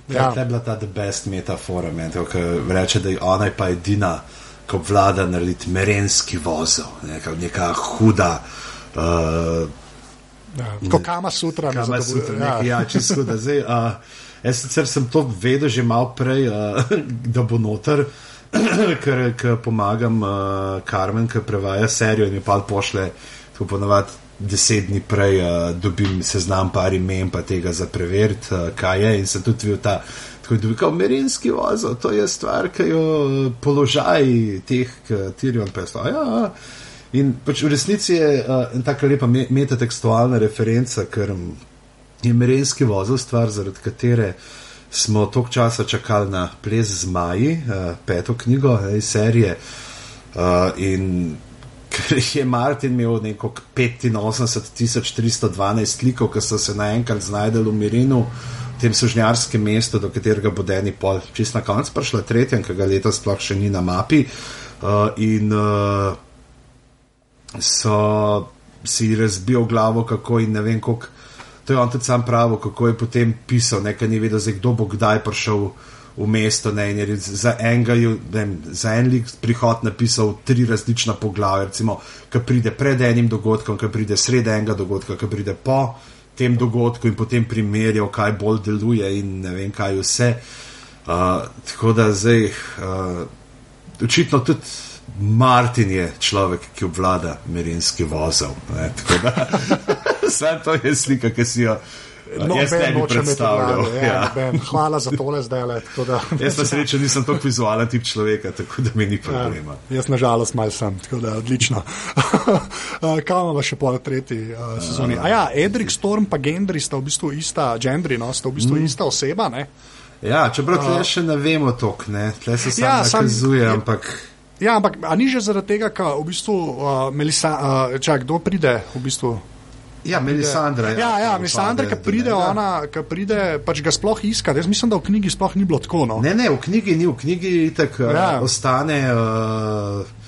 Speaker 1: ja. ta the best metafora, ki reče, da je ona pa edina ko vlada narediti merenski vozel, neka, neka huda. Uh,
Speaker 2: ja, kot kama sutra,
Speaker 1: ne kama sutra, ja. nekaj, ja, čisto da zdaj. Uh, jaz sicer sem to vedel že malo prej, uh, da bo noter, ker, ker pomagam uh, Karmen, ki prevaja serijo in mi pa pošle, to ponovadi. Deset dni prej uh, dobim seznam par imen, pa tega za preveriti, uh, kaj je. In sem tudi videl ta Tako da je bil merinski vozel, to je stvar, ki jo položaj teh, ki tirijo pesto. Ja, in pač v resnici je uh, tako lepa metatekstualna referenca, ker je merinski vozel stvar, zaradi katere smo toliko časa čakali na ples z Maji, uh, peto knjigo uh, iz serije. Uh, in ker je Martin imel neko 85.312 likov, ki so se naenkrat znajdeli v Mirinu tem sužnjarskem mestu, do katerega bo Deni pol čist na konec prišla, tretjem, ki ga letos sploh še ni na mapi. Uh, in uh, so si razbil glavo, kako in ne vem, kako. To je on tudi sam pravi, kako je potem pisal, nekaj ni vedel, zdaj, kdo bo kdaj prišel v mesto. Ne, za enega je za en lik prihod napisal tri različna poglavja, recimo, ki pride pred enim dogodkom, ki pride sredi enega dogodka, ki pride po tem dogodku in potem primerjal, kaj bolj deluje in ne vem, kaj vse. Uh, tako da zdaj, uh, očitno tudi Martin je človek, ki obvlada merinski vozel. Vse to je slika, ki si jo. No, jaz ne bi predstavljal. Ja,
Speaker 2: ja. Hvala za tole zdaj. Le, da...
Speaker 1: jaz na srečo nisem tako vizualen tip človeka, tako da mi ni ja, problema.
Speaker 2: Ja, jaz nažalost mal sem, tako da odlično. Kaj imamo še po tretji uh, sezoni? A ja, Edrik Storm pa Gendry sta v bistvu ista, Gendry, no, sta v bistvu mm. ista oseba, ne?
Speaker 1: Ja, čeprav tle uh, še ne vemo tok, ne, tle se ja, samo nakazuje, ampak.
Speaker 2: Ja, ampak ni že zaradi tega, ker v bistvu, uh, Melisa, uh, čak, kdo pride v bistvu?
Speaker 1: Ja, Melisandra.
Speaker 2: Ja, ja, ja Melisandra, ki pride, ja. ona, ki pride, pač ga sploh iska. Jaz mislim, da v knjigi sploh ni bilo tako. No.
Speaker 1: Ne, ne, v knjigi ni, v knjigi tako ja. uh, ostane. Uh,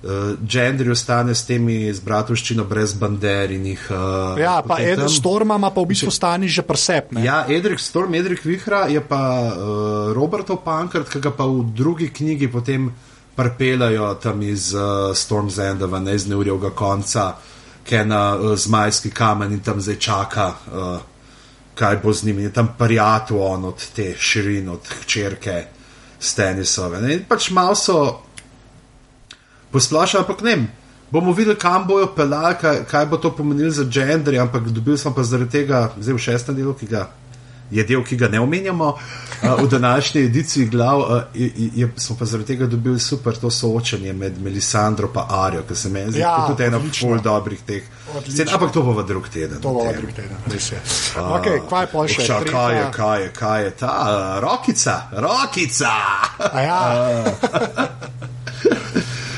Speaker 1: Uh, Gendry ostane s temi z bratovščino brez bander in jih. Uh,
Speaker 2: ja, pa Edrik Storm ima pa v bistvu stani že presep. Ne?
Speaker 1: Ja, Edrik Storm, Edrik Vihra je pa uh, Robertov Pankrat, ki ga pa v drugi knjigi potem prepelajo tam iz uh, Storm's Endova, ne iz neurjega konca. Ki na uh, zmajski kamen in tam zdaj čaka, uh, kaj bo z njimi. Je tam parijatu on od te širine, od črke Stenisove. Ne? In pač malo so posplošili, ampak ne. Bomo videli, kam bojo pelali, kaj, kaj bo to pomenilo za gender, ampak dobil sem pa zaradi tega, zdaj v šestem delu, ki ga je del, ki ga ne omenjamo uh, v današnji ediciji glav, uh, je, je, smo pa zaradi tega dobili super to soočanje med Melisandro in Arijo, ki se meni zdi ja, tudi ena od dobrih teh. Scen, ampak to bo v drug teden.
Speaker 2: To bo v drug teden, res je. Uh, okay, kaj pa še?
Speaker 1: Ša, kaj, je, kaj, je, kaj je ta? Uh, rokica, rokica!
Speaker 2: ja,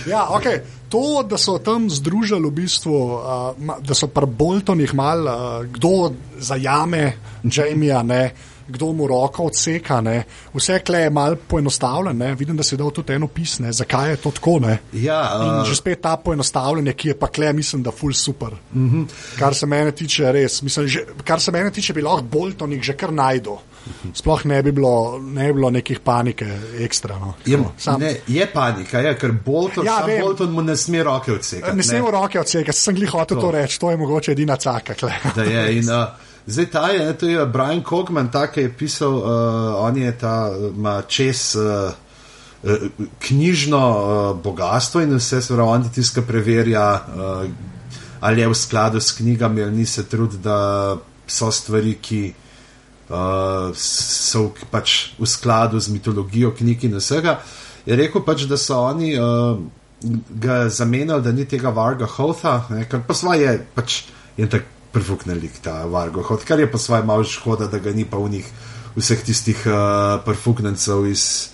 Speaker 2: ja ok to, da so tam združili, v bistvu, uh, da so pri Boltonih mal, uh, kdo zajame Jamija, kdo mu roko odseka. Ne. Vse kle je malo poenostavljeno, vidim, da se je dal tudi eno pisne, zakaj je to tako. Ne.
Speaker 1: Ja, uh,
Speaker 2: že spet ta poenostavljanje, ki je pa kle, mislim, da ful super. Mm
Speaker 1: Mhm.
Speaker 2: -hmm. Kar se mene tiče, res. Mislim, že, kar se mene tiče, bi lahko Boltonik že kar najdu. Sploh ne bi bilo, ne bi bilo nekih panike ekstra. No.
Speaker 1: je,
Speaker 2: sam-
Speaker 1: ne, je panika, je, ker Bolton,
Speaker 2: Ja,
Speaker 1: ja,
Speaker 2: vem.
Speaker 1: Bolton mu ne sme roke odsekati.
Speaker 2: Ne smemo roke odsekati, sem jih hotel to
Speaker 1: To.
Speaker 2: reči, to je mogoče edina caka.
Speaker 1: je. In, uh, zdaj ta je, ne, to je Brian Kogman, ta, ki je pisal, uh, on je ta, ima čez. Uh, Knjižno uh, bogatstvo in vse, se pravi, on ti tiska preverja, uh, ali je v skladu s knjigami, ali ni se trud, da so stvari, ki uh, so v- pač v skladu z mitologijo knjig in vsega. Je rekel pač, da so oni uh, ga zamenjali, da ni tega Varga Hotha, ne, kar pa svoje pač je tak prvukne lik ta Vargo Hoth, kar je pa svoje malo škoda, da ga ni pa v njih vseh tistih uh, prvuknencev iz.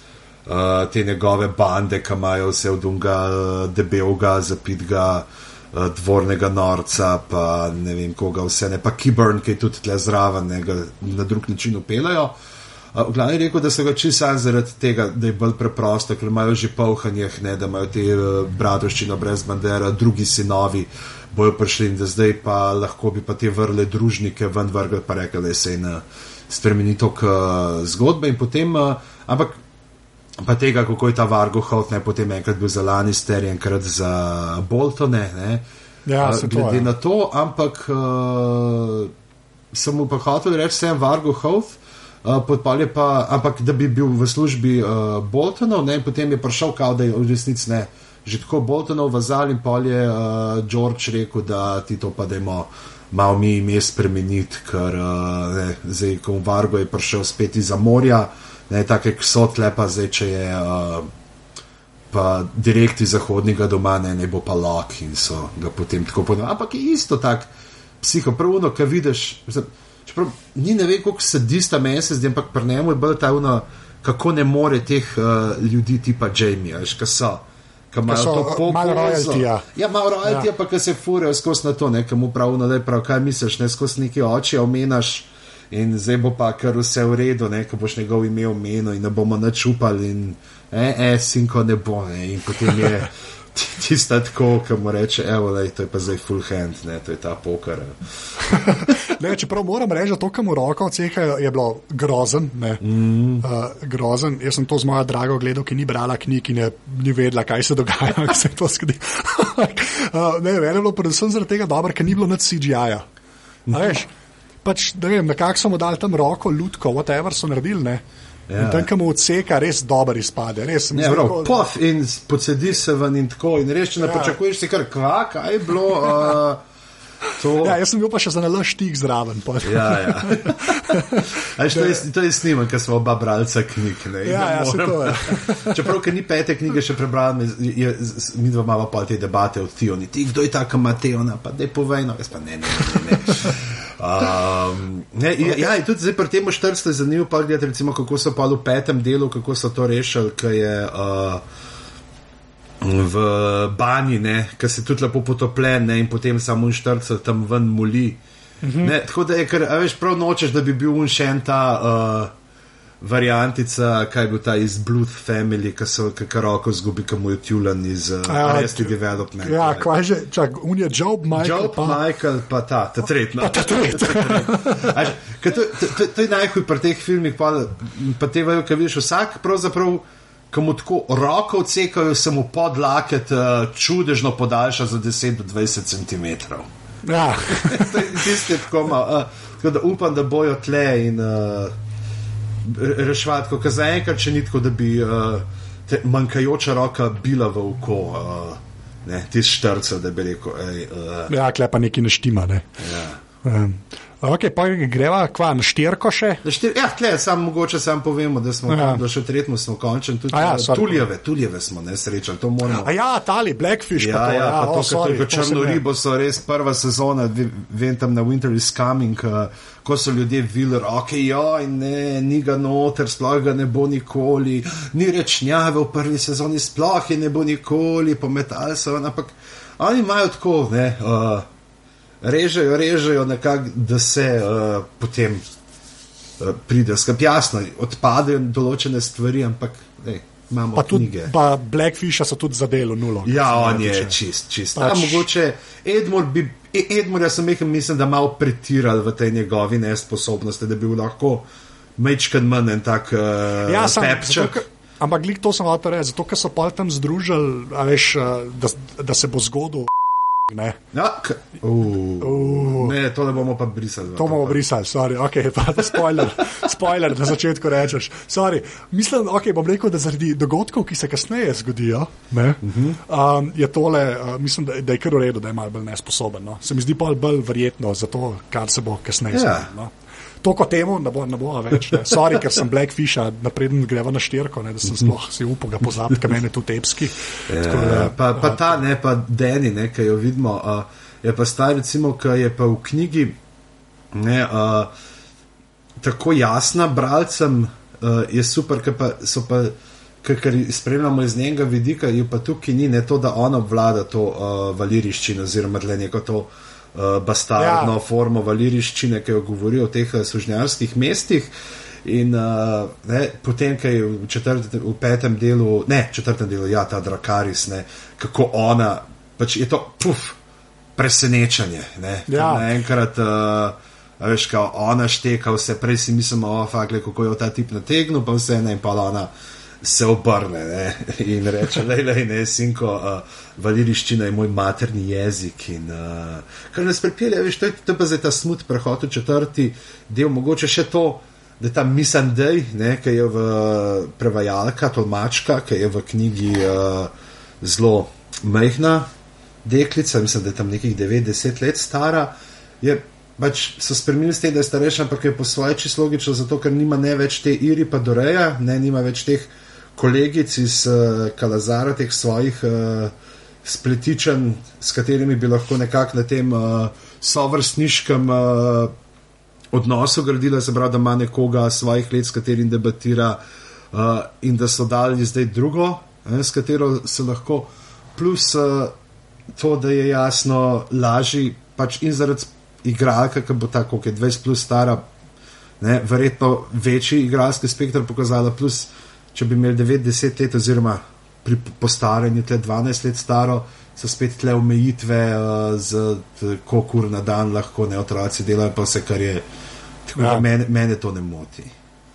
Speaker 1: Uh, te njegove bande, ki imajo vse od unga uh, debelega, zapitega, uh, dvornega norca, pa ne vem koga vse, ne pa Kiburn, ki je tudi tle zraven, ne, na drug način upelajo. Uh, v glavni je rekel, da so ga čisto zaradi tega, da je bolj preprosto, ker imajo že polhanjeh, ne, da imajo te uh, bratovščino brez bandera, drugi sinovi bojo prišli in da zdaj pa lahko bi pa te vrle družnike ven vrgli, pa rekli, da se ne spremeni tok uh, zgodbe in potem, uh, ampak pa tega, kako je ta Vargo Holt, ne potem enkrat bil za Lannister, enkrat za Boltone. Ne,
Speaker 2: Ja,
Speaker 1: A,
Speaker 2: se to,
Speaker 1: glede
Speaker 2: ja.
Speaker 1: na to, ampak uh, sem mu pa hotel reči, sem Vargo Holt. Uh, podpal je pa, ampak da bi bil v službi uh, Boltonov, ne, potem je prišel, kao, da je v resnici ne, že tako Boltonov vazal in pol je uh, George rekel, da ti to pa dajmo malo mi ime spremeniti, ker uh, ne, zdaj, ko Vargo je prišel spet iz morja, ne, take so tlepa, zdaj, če je uh, pa direkt iz zahodnega doma, ne, ne bo pa lok in so ga potem tako podobno. Ampak je isto tak psihopravno, ki vidiš. Čeprav ni ne vem, koliko se dista mesec, ampak pri njemu je bolj ta uno, kako ne more teh uh, ljudi tipa Jamie, veš, ki so. Ki imajo
Speaker 2: so,
Speaker 1: to pokozo.
Speaker 2: malo royaltyja.
Speaker 1: Ja, malo royaltyja,
Speaker 2: Ja.
Speaker 1: ja. pa ki se furajo skozi na to, nekam upravno, da je prav, kaj misliš, ne skozi neki oči omenaš. In zdaj bo pa kar vse v redu, ne, ko boš njegov ime omenil in ne bomo načupali, in e, e, sinko ne bo. Ne, in potem je tista tako, ki mu reče, evo, lej, to je pa zdaj full hand, ne, to je ta poker.
Speaker 2: Ne, čeprav moram reči, da to, kar mu roko odsekajo, je bilo grozen. Mm. Uh, grozen. Jaz sem to z mojo drago gledal, ki ni brala knjig in je ni vedela, kaj se dogaja, kako se to zgodi. uh, ne, meni je bilo predvsem zaradi tega dobro, ker ni bilo nad CGI-ja. A Veš, pač, da vem, nekako so mu dali tam roko, lutko, whatever so naredili. Ne. Ja. In tam, ki mu odseka, res dober izpade. Res, mislim,
Speaker 1: prav,
Speaker 2: tako-
Speaker 1: pof in pocedi se ven in tako. In res, če ne
Speaker 2: Ja.
Speaker 1: ja. pričakuješ, si kar kva, kaj je bilo. Uh, to,
Speaker 2: Ja, jaz sem bil pa še za nalaž tik zraven.
Speaker 1: Ja, ja. Ajš, to, je, to je snimen, ker smo oba bralca knjig. Ne,
Speaker 2: Ja, ja, to je.
Speaker 1: Čeprav, ker ni pete knjige še prebral, mi dva imamo pa te debate o Tioni. Ti, kdo je ta, ki ima Tiona, pa da je povej, no, jaz pa ne, ne, ne. ne. Um, ne ja, ja, in tudi zdaj pri tem 400 je zanimivo, pa gledati, recimo, kako so pa v petem delu, kako so to rešili, ker je. Uh, v banji, ki se tudi lepo potople ne, in potem samo unštrca tam ven muli. Uh -huh. ne, tako da je, ker a veš, prav nočeš, da bi bil unšen ta uh, variantica, kaj je bil ta iz Blood Family, ki so kar roko zgubi, ki mu je tjulan iz uh,
Speaker 2: Ja,
Speaker 1: Arrested Development.
Speaker 2: Ja, kaj že, čak, un je Job, Michael.
Speaker 1: Job,
Speaker 2: pa,
Speaker 1: Michael, pa ta, ta tretja.
Speaker 2: pa ta tret.
Speaker 1: A že, ker To, to, to, je najhuj pri teh filmih, pa, pa te vajo, ki veš, vsak pravzaprav. Ko mu tako roko odsekajo, se mu podlaket uh, čudežno podaljša za 10 do 20 cm.
Speaker 2: ja.
Speaker 1: Tisti, tako, ma, uh, tako da upam, da bojo tle in uh, reševati, kot zaenkrat, če ni tako, da bi uh, te manjkajoča roka bila v oko, uh, ne, tisti štrcev, da bi rekel. Ej, uh,
Speaker 2: ja, klepa neki neštima. Ne.
Speaker 1: ja.
Speaker 2: Um, ok, pa greva kva na štirko še.
Speaker 1: Štir, ja, tle, sam mogoče sam povemo, da smo
Speaker 2: Ja.
Speaker 1: ja. še tretmo smo končali. Tudi
Speaker 2: ja, sorry.
Speaker 1: tuljeve, tuljeve smo ne srečali, to moramo.
Speaker 2: A ja, tali, Blackfish.
Speaker 1: Ja,
Speaker 2: pa to,
Speaker 1: ja, pa
Speaker 2: o,
Speaker 1: to,
Speaker 2: sorry,
Speaker 1: kar
Speaker 2: to
Speaker 1: črno ribo so res prva sezona, ve- vem tam na Winter is Coming, uh, ko so ljudje videli, ok, ja, in ne, ni ga noter, sploh ga ne bo nikoli, ni rečnjave v prvi sezoni, sploh je ne bo nikoli, pometali so, ampak oni imajo tako, ne, uh, režejo, režejo nekako, da se uh, potem uh, pridejo. Skrb jasno, odpadejo določene stvari, ampak ej, imamo
Speaker 2: Pa tudi
Speaker 1: knjige.
Speaker 2: pa Blackfisha so tudi zadelo nulo.
Speaker 1: Ja, on je
Speaker 2: tiče.
Speaker 1: čist, čist.
Speaker 2: Pač-
Speaker 1: Pač... Mogoče Edmund bi, E- Edmund, sem rekel, mislim, da malo pretiral v tej njegovi nesposobnosti, da bi bil lahko mečken manj en tak uh,
Speaker 2: Ja,
Speaker 1: pepček.
Speaker 2: ampak glik to sem hotel reči, zato ker so pa tam združili, a veš, a, da, da se bo zgodil. Ne.
Speaker 1: Ja, k... uh, ne, to ne bomo pa brisali.
Speaker 2: To bomo brisali, sorry, ok, pa spoiler, spoiler na začetku rečeš. Sorry. Mislim, ok, bom rekel, da zaradi dogodkov, ki se kasneje zgodijo, ne, um, je tole, uh, mislim, da, da je kar v redu, da je malo bolj nesposoben. No. Se mi zdi pa bolj verjetno za to, kar se bo kasneje
Speaker 1: Ja.
Speaker 2: zgodilo. No. To kot temu ne bo, ne bo več. Ne. Sorry, ker sem Blackfish, napreden greva na štirko, ne, da sem sploh si upal ga pozabiti, ker meni je tu tepski. Tako da,
Speaker 1: Ja, pa, pa ta, ne, pa Deni, ne, ki jo vidimo, uh, je pa star, recimo, ki je pa v knjigi ne, uh, tako jasna bralcem, uh, je super, ker pa so pa. Ker spremljamo iz njenega vidika, je pa tukaj ni ne to, da ona obvlada to uh, valiriščino, oziroma le neko to uh, bastardno ja. formo valiriščine, ki jo govori o teh uh, sužnjarskih mestih. In uh, ne, potem, ko je v, četrtem, v petem delu, ne, četrtem delu, ja, ta Drakaris, ne, kako ona, pač je to, puf, presenečenje. Ne,
Speaker 2: Ja.
Speaker 1: Naenkrat, uh, a veš, kao ona šteka, vse prej si mislimo, o, fakle, kako je ta tip nategnil, pa vse ne, in pa ona se obrne ne, in reče, lej, lej, ne, sinko, uh, valiriščina je moj materni jezik. In, uh, kar nas pripelje, veš, to je, to je pa zdaj ta smut prehod v četrti del, mogoče še to, da je ta Missandej, ki je v prevajalka, tolmačka, ki je v knjigi uh, zelo majhna deklica, mislim, da je tam nekih 90 let stara. Je, Pač so spremenili s tem, da je starejša, ampak je po svoje čisto logično, zato ker nima ne več te iri, pa doreja, ne nima več teh kolegic iz uh, Kalazara, teh svojih uh, spletičen, s katerimi bi lahko nekako na tem uh, sovrstniškem uh, odnosu gradila, se pravi, da ima nekoga svojih let, s katerim debatira, uh, in da so dali zdaj drugo, eh, s katero se lahko, plus uh, to, da je jasno lažji, pač in zaradi igralka, ki bo tako, ki je 20 plus stara, ne, verjetno večji igralski spektr pokazala, plus če bi imeli 90 let, oziroma pri postaranju tle 12 let staro, so spet tle omejitve, uh, z koliko ur na dan lahko ne otroci delajo, pa vse, kar je. Tako
Speaker 2: Ja.
Speaker 1: mene, mene to ne moti.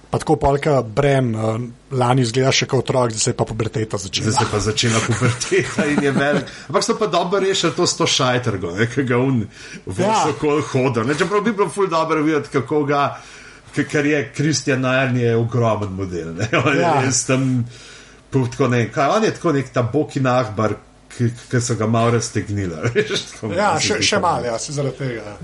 Speaker 2: Pa tako polka Bren, uh, lani izgleda še kot otrok, zdaj se je pa puberteta začela.
Speaker 1: Zdaj se pa začela puberteta in je velik. Ampak so pa dobro rešili to s to šajtergo, ne, ki ga un
Speaker 2: Ja.
Speaker 1: vsakol hoda. Ne, čeprav bi bilo ful dobro videti, kako ga, ker je Kristjan Najarn je ogromen model. Ne, on
Speaker 2: Ja.
Speaker 1: je tam, tako ne, kaj, on je tako nek ta boki nahbar, ki, ki so ga malo raztegnili. veš,
Speaker 2: Ja, še, še malo, ja, se zaradi tega.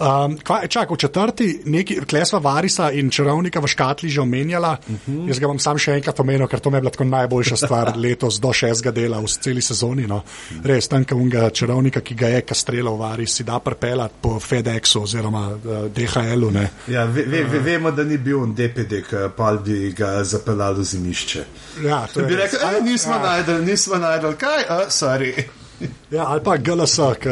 Speaker 2: Ja. Um, kaj, čak, v četrti, neki, klesva Varisa in čarovnika v škatli že omenjala. Uh
Speaker 1: Mhm.
Speaker 2: -huh. Jaz ga bom sam še enkrat omenil, ker to mi je bila tako najboljša stvar letos do šestega dela v celi sezoni. No. Res, tam, ki unga čarovnika, ki ga je kastrelal Varis, si da prepelat po FedExu oziroma uh, DHL-u. ne.
Speaker 1: Ja, ve, ve, ve, vemo, da ni bil on DPD, pa bi ga zapeljal v zimišče.
Speaker 2: Ja, to je
Speaker 1: Bi rekel, "Ej, nismo
Speaker 2: Ja.
Speaker 1: najdel, nismo najdel, kaj, uh, sorry.
Speaker 2: Ja, ali pa GLS, ki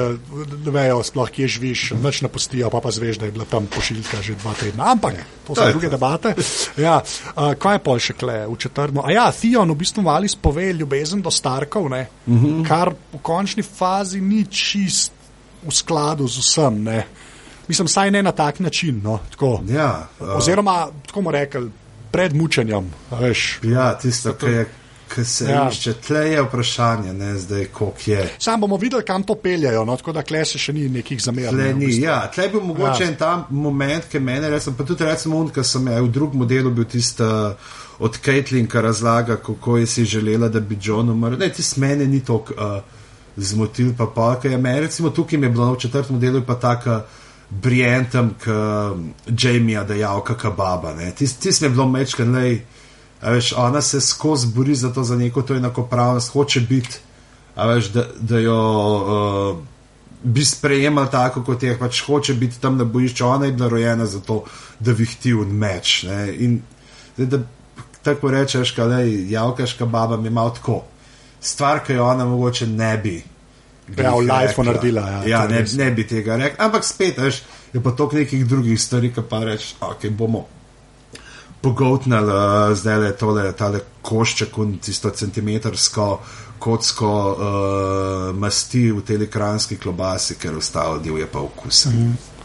Speaker 2: ne vejo sploh, kje živiš, noč napustijo, pa pa zveš, da je bila tam pošiljka že dva tedna. Ampak to so
Speaker 1: To je
Speaker 2: druge debate. Ja, uh, kaj je pol še kle v četrtmu? A ja, Theon v bistvu vali spove ljubezen do Starkov, ne, uh
Speaker 1: Mhm.
Speaker 2: -huh. kar v končni fazi ni čist v skladu z vsem. Ne. Mislim, saj ne na tak način. No, tako.
Speaker 1: Ja, uh,
Speaker 2: Oziroma, tako bomo rekli, pred mučenjem. Veš,
Speaker 1: Ja, tisto, ki je. Ki se
Speaker 2: Ja.
Speaker 1: ja. išče, tle je vprašanje, ne zdaj, koliko je.
Speaker 2: Sam bomo videli, kam to peljajo, no, tako da kle se še ni nekih zamer.
Speaker 1: Tle
Speaker 2: ne, v
Speaker 1: ni.
Speaker 2: bistvu.
Speaker 1: Ja, tle je bil mogoče
Speaker 2: Ja.
Speaker 1: ja. en ta moment, ki mene res, pa tudi recimo un, ki sem je v drugem modelu bil tisti uh, od Caitlin, ki razlaga, kako je si želela, da bi John umrl. Ne, tisti mene ni tok uh, zmotil, pa pa, ker je meni recimo tukaj mi je bilo v četrtem modelu pa taka Brientam, k Jamija dejal, kakšna baba. Tisti tis mi je bilo mečken, lej. A veš, ona se skozi bori za to, za neko to enakopravnost, hoče biti, veš, da, da jo uh, bi sprejemali tako, kot je, pač hoče biti tam na bojišču. Ona je bila rojena za to, da vihti v meč. Ne? In zdaj, da tako rečeš, kaj javkaška baba mi je malo tako. Stvar, ki jo ona mogoče ne bi.
Speaker 2: Ja, v lifeu
Speaker 1: rekla.
Speaker 2: naredila, ja,
Speaker 1: ja
Speaker 2: je
Speaker 1: ne, ne bi tega rekel. Ampak spet, veš, je pa toliko nekih drugih stvari, ki pa rečeš, ok, bomo pogotnili, uh, zdaj le tole, tale košček in tisto centimetrsko kocko uh, masti v telikranski klobasi, ker ostalo divje pa okus. Mm -hmm.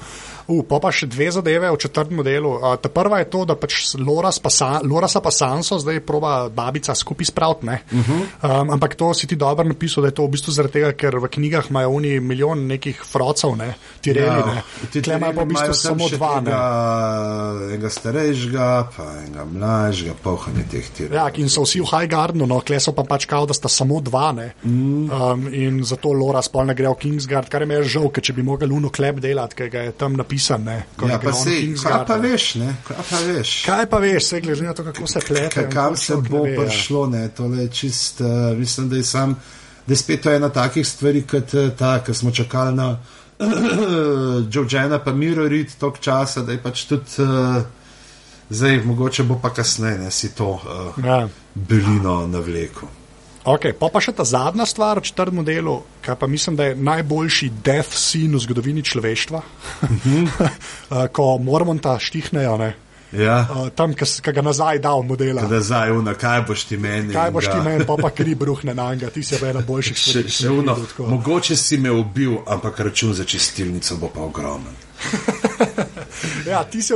Speaker 2: Uh, pa, pa še dve zadeve v četrtem delu. Uh, ta prva je to, da pač Loras pa, Sa, Lorasa pa Sanso zdaj proba babica skupaj spraviti. Uh -huh. um, ampak to si ti dobro napisal, da je to v bistvu zaradi tega, ker v knjigah imajo oni milijon nekih frocov, ne, tireli. Ja, ne. Tle imajo pa v bistvu samo dva. Tega,
Speaker 1: enega starejšega, pa enega mlajšega, pohanje teh tirov.
Speaker 2: Ja, in so vsi v High Gardenu, no, kle so pa pač kao, da sta samo dva. Mm. Um, in zato Loras pa ne gre v Kingsguard, kar je me žal, ker če bi mogel luno klep delati, ker ga je tam napisal napisan. Ne,
Speaker 1: ja, pa si, kaj pa veš, ne? Kaj pa veš?
Speaker 2: Kaj pa veš, se glede na to, kako se plete.
Speaker 1: Kam se bo ja. prišlo, ne, tole je čist, uh, mislim, da je sam, da je spet to ena takih stvari, kot uh, ta, ki smo čakali na Džožena, pa Miro Rid, tok časa, da je pač tudi. Uh, Zdaj, mogoče bo pa kasneje, ne si to uh, ja. belino na vleku.
Speaker 2: Okay, pa, pa še ta zadnja stvar v četrtem delu, kar pa mislim, da je najboljši death scene v zgodovini človeštva, ko moramo ta štihnejo. Ne?
Speaker 1: Ja.
Speaker 2: Uh, tam, ki ga nazaj dal modela.
Speaker 1: Nazaj, uno, kaj boš ti meni?
Speaker 2: Kaj boš ti meni, pa pa kri bruhne na njega, ti si ena boljših stvari.
Speaker 1: Še, še uno, mogoče si me ubil, ampak račun za čistilnico bo pa ogromen.
Speaker 2: ja, ti si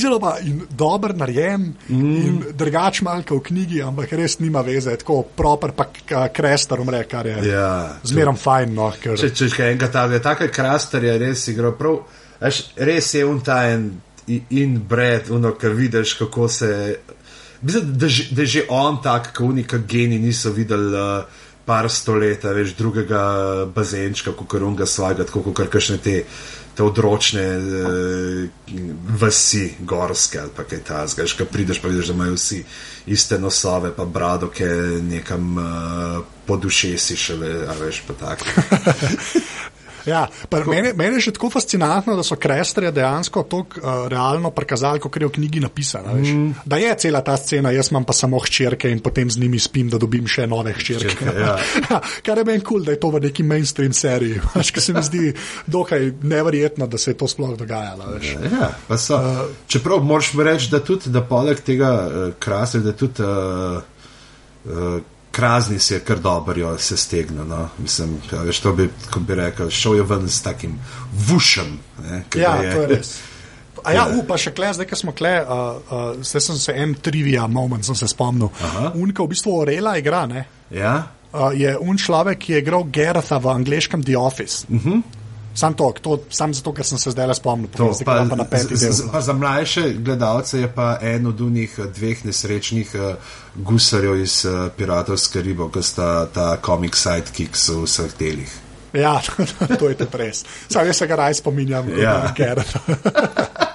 Speaker 2: zelo pa in dober narejen, mm. in drugač malka v knjigi, ampak res nima veze, tako proper, pa krestar umre, kar je
Speaker 1: ja,
Speaker 2: zmerom fajn. No, ker...
Speaker 1: Če če še enkrat ta, tako krestar je res igro, prav, veš, res je untajen in bred, uno, kar vidiš, kako se. Mislim, da, da je že on tak, kot unika geni niso videli. Uh, Par stoletja, veš, drugega bazenčka, kot kar unga svojega, kot kar kakšne te te odročne uh, vasi, gorske ali kaj takega. Že prideš, pa vidiš, da imajo vsi iste nosove, pa brado, ki nekam uh, pod ušesi še veš, pa tako.
Speaker 2: Ja, meni, meni je še tako fascinantno, da so kresterje dejansko tako uh, realno prikazali, kot je v knjigi napisano. Mm. Da je cela ta scena, jaz imam pa samo hčerke in potem z njimi spim, da dobim še nove hčerke. Ja. ja, kar je meni kul, cool, da je to v neki mainstream seriji. Ker se mi zdi dokaj neverjetno, da se je to sploh dogajalo.
Speaker 1: Ja, uh, čeprav moraš reči, da tudi da poleg tega uh, krasnega, da tudi. Uh, uh, Krazni si je kar dobro se stegnil. No. Mislim, ja, veš, to bi, bi rekel, šel je ven s takim vušem. Ne,
Speaker 2: ja, je. to je res. A ja, upa še kle, zdaj, ko smo kle, uh, uh, sem se en trivia moment, sem se spomnil. Unika v bistvu Orela igra, ne?
Speaker 1: Ja.
Speaker 2: Uh, je un človek, ki je igral Geratha v angliškem The Office. Uh
Speaker 1: mhm.
Speaker 2: -huh. Sam to, to sam zato, ker sem se zdaj le spomnil. To, pa, pa z,
Speaker 1: z, pa za mlajše gledalce je pa en od unih eh, dveh nesrečnih uh, gusarjev iz uh, Piratovske ribe, ki sta ta komik sidekicks v vseh delih.
Speaker 2: Ja, to je tudi res. Sam jaz se ga raj spominjam, ja. ker.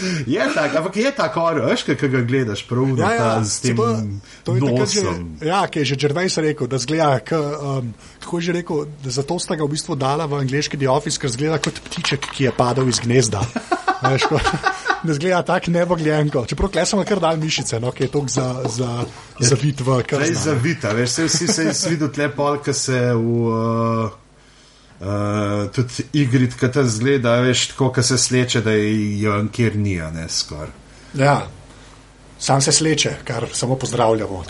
Speaker 1: je tako, ampak je tako, veš, kaj ga gledaš, prav ja, ja, s tem. To, to je tako, že,
Speaker 2: ja, ki je že Džervejs rekel, da zgleda, k, um, kako je že rekel, da zato sta ga v bistvu dala v angliški The Office, ker zgleda kot ptiček, ki je padel iz gnezda. Veš, ko, ne zgleda tako nebogljenko. Čeprav klej samo kar dal mišice, no, ki je to za, za, za vid v kraju.
Speaker 1: Zavita, veš, vsi se je videl tle pol, ki se v. Uh, Uh, tudi igrit, ki te zgleda, veš, tako, ki se sleče, da je jo kjer ni, ne skoraj.
Speaker 2: Ja. Sam se sleče, kar samo pozdravljamo.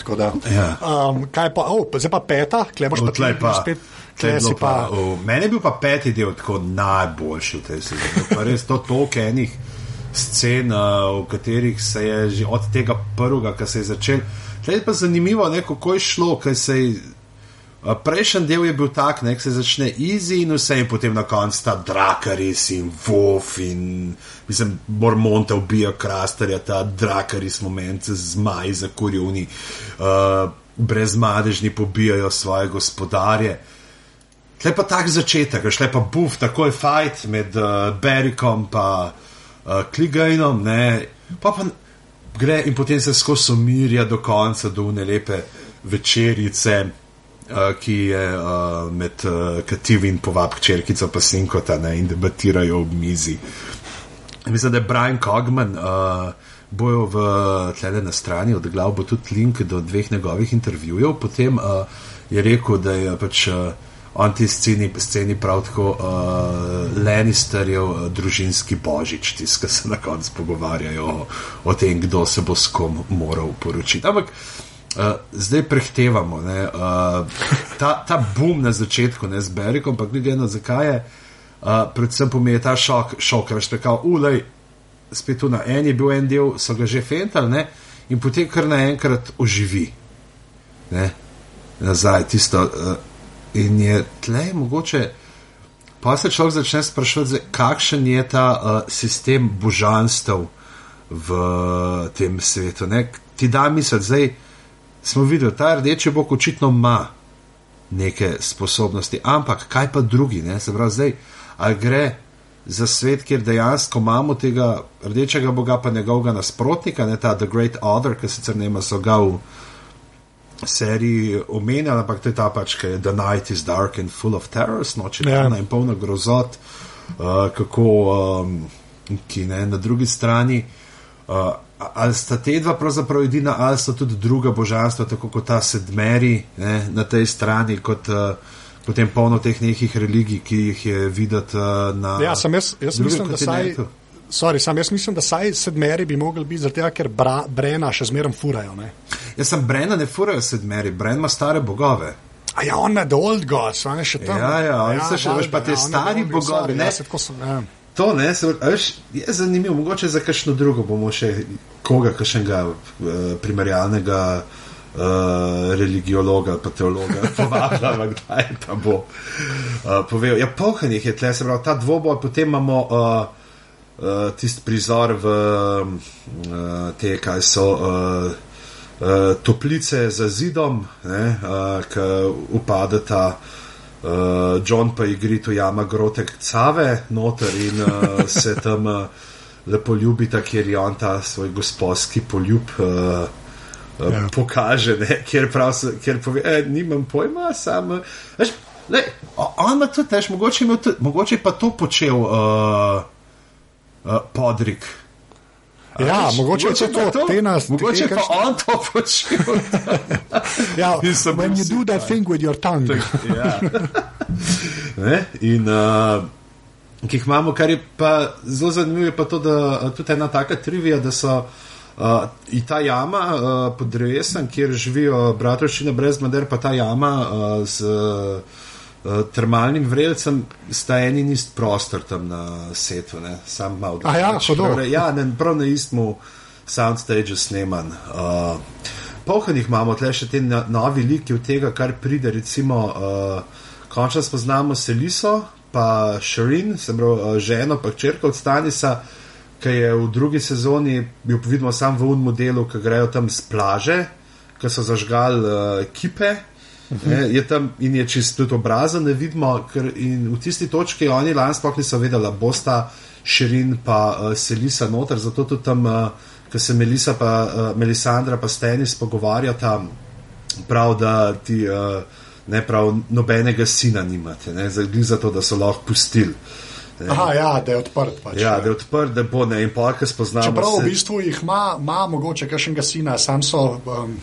Speaker 1: Ja.
Speaker 2: Um, kaj pa, oh, zdaj pa peta, klemoš pa
Speaker 1: tleh pa. Spet, pa, pa oh, meni je bil pa peti del tako najboljši v tej sezoni. Res to toliko enih scen, v katerih se je že od tega prvega, ki se je začel. Tleh je pa zanimivo, ne, kako je šlo, kaj se je. Prejšnji del je bil tak, da se začne easy in vse, in potem na koncu ta Drakaris in Wolf in mislim, Mormonte ubija Krasterja, ta Drakaris moment z zmaji za kurjuni, uh, brezmadežni pobijajo svoje gospodarje. Tle pa tak začetek, šle pa buf, takoj fight med uh, Berikom in uh, Kligajnom, pa pa gre in potem se skozi umirja do konca, do unelepe večerice. Uh, ki je uh, med uh, Kativi in povab črkico pa Sinkota ne, in debatirajo ob mizi. Mislim, da je Brian Cogman, uh, bojo v tlele na strani, odglav bo tudi link do dveh njegovih intervjujev. Potem uh, je rekel, da je pač uh, on ti sceni, sceni prav tako uh, Lannisterjev uh, družinski božič, ki se na koncu pogovarjajo o, o tem, kdo se bo s kom moral poročiti. Ampak uh, zdaj prehtevamo uh, ta, ta boom na začetku, ne z Berikom, ampak glede na zakaj je, uh, predvsem pomeni ta šok, šok, ker si rekel, ulej, spet tu na eni je bil en del, so ga že fentali in potem kar naenkrat oživi. Ne? Nazaj, tisto. Uh, In je tleh mogoče, pa se človek začne sprašovati, kakšen je ta uh, sistem božanstev v tem svetu. Ne? Ti da misel, zdaj smo videli, ta rdeči bog očitno ima neke sposobnosti, ampak kaj pa drugi, ne? se pravi, zdaj, ali gre za svet, kjer dejansko imamo tega rdečega boga, pa njegovega nasprotnika, ne ta The Great Other, ki sicer ne ima so ga v seriji omenjali, ampak to je ta pač, ki je The Night is Dark and Full of Terrors, noč je yeah. in polna grozot, uh, kako um, ki ne na drugi strani. Uh, ali sta te dva pravzaprav edina, ali sta tudi druga božanstva, tako kot ta sedmeri ne, na tej strani, kot uh, potem polno teh nekih religij, ki jih je videti uh, na.
Speaker 2: Ja, sem jaz, jaz mislim, da saj. Sorry, sam jaz mislim, da saj sedmeri bi mogli biti, zato ker bra, Brena še zmeraj furajo. Ne?
Speaker 1: Jaz sem Brena, ne furajo sedmeri, Bren ima stare bogove.
Speaker 2: A ja, on je the old gods, on je še tam.
Speaker 1: Ja, ja, on ja, se še veš, pa te ja, stari bogovi. Ne, ja, sem, ja. To ne, se, veš, je zanimivo, mogoče za kakšno drugo bomo še koga, kakšnega uh, primerjalnega uh, religiologa, pa teologa, povabila, kdaj pa bo uh, povedal. Ja, pohanjih je tle, se pravi, ta dvoboj, potem imamo. Uh, uh, tisti prizor v uh, te, kaj so uh, uh, toplice za zidom, uh, ki upadeta. Uh, John pa je grito jama grotek cave noter in uh, se tam uh, lepo ljubita, kjer je on ta svoj gospodski poljub uh, uh, ja. pokaže, ne? kjer prav se, kjer pove, eh, nimam pojma, sam. Le, on ima tudi, veš, mogoče, mogoče pa to počel. Uh, uh, podrik.
Speaker 2: Ja, Až, mogoče, mogoče je to, to te nas.
Speaker 1: Mogoče pa kakšne... on to počne.
Speaker 2: ja, when you do that ja. thing with your tongue.
Speaker 1: ja. In uh, ki jih imamo, kar je pa zelo zanimivo, je pa to, da tudi ena taka trivija, da so. Uh, in ta jama uh, pod drevesom, kjer živijo bratovščine brez mader, pa ta jama uh, z uh, termalnim vrelcem sta eni in ist prostor tam na setu, ne? sam malo
Speaker 2: drugače. Ja,
Speaker 1: prav, ja, ne, prav na istmu soundstage sneman. Uh, Pohanih imamo tle še te novi liki od tega, kar pride, recimo, uh, končno spoznamo Seliso, pa Šerin, se pravi, uh, ženo, pa črka od Stanisa, ki je v drugi sezoni, jo vidimo sam v unmu delu, ki grejo tam z plaže, ki so zažgali uh, kipe. Ne, je tam in je čisto tudi obrazen, ne vidimo, ker v tisti točki oni lani sploh niso vedeli, bo sta širin pa uh, Selisa noter, zato tudi tam, uh, ko se Melisa pa uh, Melisandra pa Stenis pogovarjata, prav da ti uh, ne prav nobenega sina nimate, ne, zato da so lahko pustili.
Speaker 2: Aha, ja, da je odprt. Pač,
Speaker 1: ja, da je odprt, da bo ne in pa kaj spoznamo.
Speaker 2: Čeprav v bistvu jih ima, ima mogoče kakšnega sina, sam so um,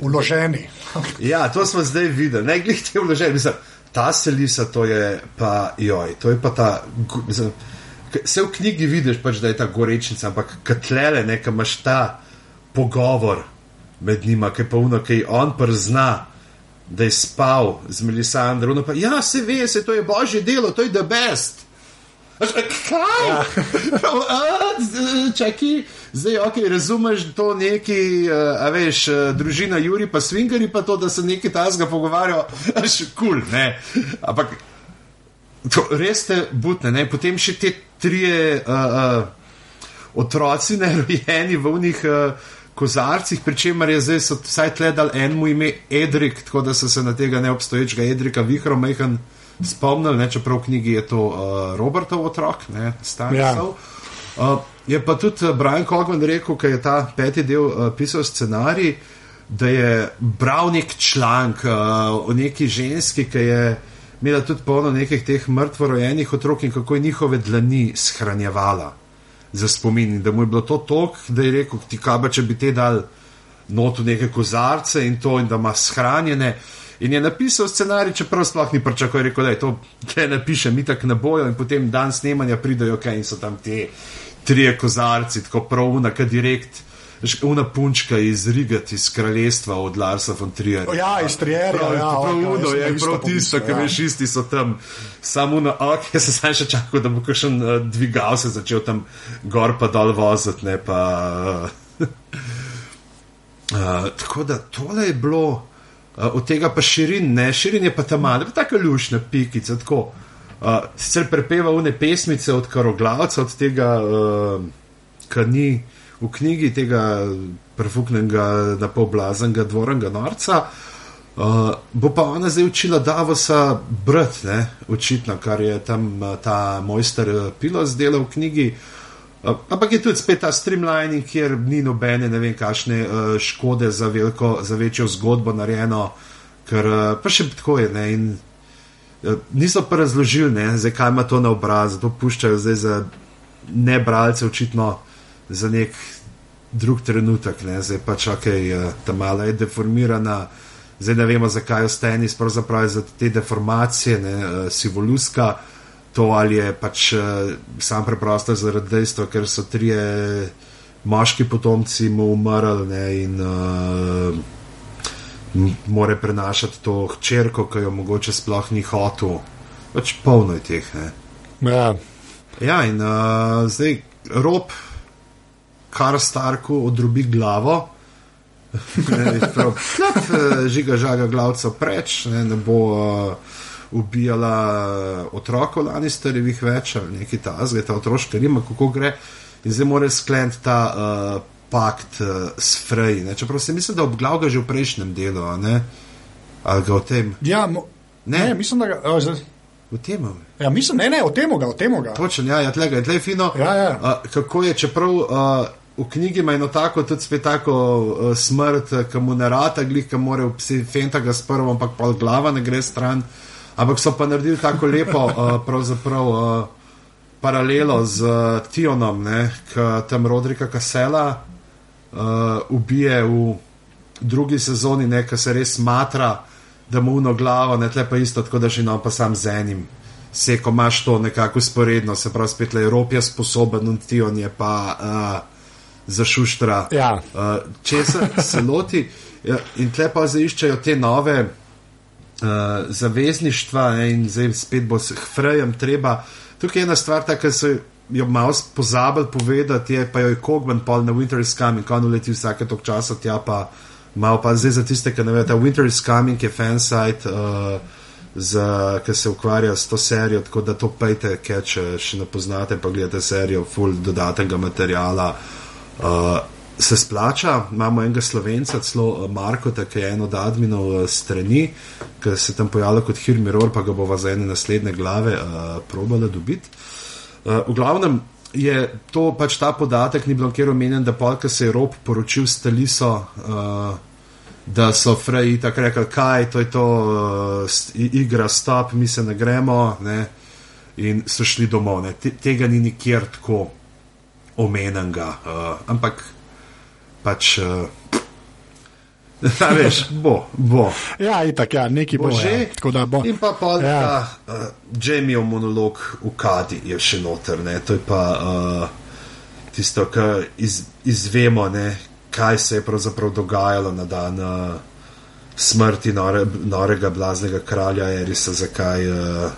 Speaker 2: uloženi.
Speaker 1: ja, to smo zdaj videli, ne glede te vloženi. Mislim, ta selisa, to je pa joj, to je pa ta. Mislim, Vse v knjigi vidiš, pač, da je ta gorečnica, ampak katlele, nekaj imaš ta pogovor med njima, ki pa uno, ki on przna, da je spal z Melisandrom. Ja, se ve, se to je božje delo, to je the best. Kaj? Ja. Čakaj, zdaj, ok, razumeš to neki, a veš, družina Juri pa Swingeri pa to, da se neki tasga pogovarjajo, še kul, cool, ne. Ampak to res te butne, ne. Potem še te trije uh, uh, otroci nerojeni v unih. Uh, Kozarcih, pri čemer je zdaj vsaj tle dal en mu ime Edrik, tako da so se na tega neobstoječega Edrika vihro mehan spomnili, ne, čeprav v knjigi je to uh, Robertov otrok, ne Stanisov. Ja. Uh, je pa tudi uh, Brian Cogman rekel, ker je ta peti del uh, pisal scenarij, da je bral nek članek uh, o neki ženski, ki je imela tudi polno nekih teh mrtvorojenih otrok in kako je njihove dlani shranjevala za spomin. Da mu je bilo to tok, da je rekel, ti kaba, če bi te dal not v neke kozarce in to, in da ima shranjene. In je napisal scenarij, čeprav sploh ni pričakoval, rekel, da je to, če napiše, mi tako ne bojo, in potem dan snemanja pridejo, kaj in so tam te trije kozarci, tako pravuna, kad direkt. Una punčka iz Rigati, iz kraljestva od Larsa von Trier.
Speaker 2: Ja, iz Trier. Prav,
Speaker 1: ja, prav,
Speaker 2: okay,
Speaker 1: uno, je prav tisto, ki veš, isti so tam. Samo na ok, jaz sem še čakal, da bo kakšen uh, dvigal se začel tam gor pa dol voziti, ne pa. Uh, uh, tako da tole je bilo, uh, od tega pa širin, ne, širin je pa tam male, pa tako lušne pikice, tako. Uh, sicer prepeva une pesmice od karoglavca, od tega, uh, kar ni v knjigi tega prefuknega, na pol blaznega dvoranga norca. Uh, bo pa ona zdaj učila Davosa brat, ne, očitno, kar je tam uh, ta mojster uh, Pilos delal v knjigi. Uh, ampak je tudi spet ta streamlining, kjer ni nobene, ne vem, kakšne uh, škode za, veliko, za večjo zgodbo narejeno, ker uh, pa še tako je. Ne, in, uh, niso pa razložili, ne, zakaj ima to na obrazu, to puščajo zdaj za ne bralce, očitno za nek drug trenutek, ne? zdaj pa čakaj, eh, ta mala je deformirana, zdaj ne vemo, zakaj ostani, pravzaprav za te deformacije, ne, eh, si voluska, to ali je pač eh, sam preprosto zaradi dejstva, ker so trije moški potomci mu umrli ne, in uh, more prenašati to hčerko, ki jo mogoče sploh ni hotel. Pač polno je teh. Ne.
Speaker 2: Ja.
Speaker 1: ja, in uh, zdaj rob kar Starku odrobi glavo. Prav, eh, žiga, žaga, glavca preč, ne, ne bo uh, ubijala eh, otrokov Lannisterjevih več ali nekaj tazga, ta otroška nima, kako gre. In zdaj mora skleniti ta uh, pakt uh, s Frey. Ne. Čeprav se mislim, da obglavga že v prejšnjem delu, ali ga o tem.
Speaker 2: Ja, mo, ne. ne, mislim, da ga. Oh,
Speaker 1: V tem.
Speaker 2: Ja, mislim, ne, ne, o tem ga, o tem ga.
Speaker 1: Točno, ja, ja, tlega je tle fino.
Speaker 2: Ja, ja.
Speaker 1: Uh, kako je, čeprav. Uh, v knjigi ima eno tako, tudi spet tako uh, smrt, ki mu ne rata, glih, ki mora vsi fenta ga s prvo, ampak pa glava ne gre stran. Ampak so pa naredili tako lepo, uh, pravzaprav uh, paralelo z uh, Tionom, ki tam Rodrika Kasela uh, ubije v drugi sezoni, ki se res matra, da mu uno glavo, ne tle pa isto, tako da že no pa sam z enim. Se, ko imaš to nekako sporedno, se pravi, spet le Evropa je sposoben, in Tion je pa. Uh, za šuštra.
Speaker 2: Ja.
Speaker 1: Uh, če se, se loti ja, in tle pa zaiščajo te nove uh, zavezništva ne, in zdaj spet bo s Hfrejem treba. Tukaj je ena stvar, ki so jo malo pozabili povedati, je pa jo je Kogman pol na Winter is Coming, ko leti vsake tok časa tja pa malo pa zdaj za tiste, ki ne vedo, Winter is Coming je fansite. Uh, ki se ukvarja s to serijo, tako da to pejte, če še ne poznate, pa gledate serijo, full dodatnega materiala. Uh, se splača, imamo enega slovenca, celo uh, Marko, ki je eno od adminov uh, strani, ki se tam pojavlja kot Hirmiror, pa ga bova za ene naslednje glave uh, probala dobiti. Uh, v glavnem je to pač ta podatek, ni bilo kjer omenjen, da polka se je rob poročil s Taliso. Uh, Da so Freji tako rekli, kaj to je to, uh, igra, stop, mi se ne gremo, ne? in so šli domov. Tega ni nikjer tako omenjenega, uh, ampak pač. Uh, veš, bo, bo.
Speaker 2: Ja, itak, ja, neki bo, bo že. Ja. Bo.
Speaker 1: In pa pa ja. ta uh, Jamieov monolog v Kadi je še noter, ne? to je pa uh, tisto, kar iz, izvemo, ne? kaj se je pravzaprav dogajalo na dan uh, smrti nore, norega blaznega kralja Erisa, zakaj uh,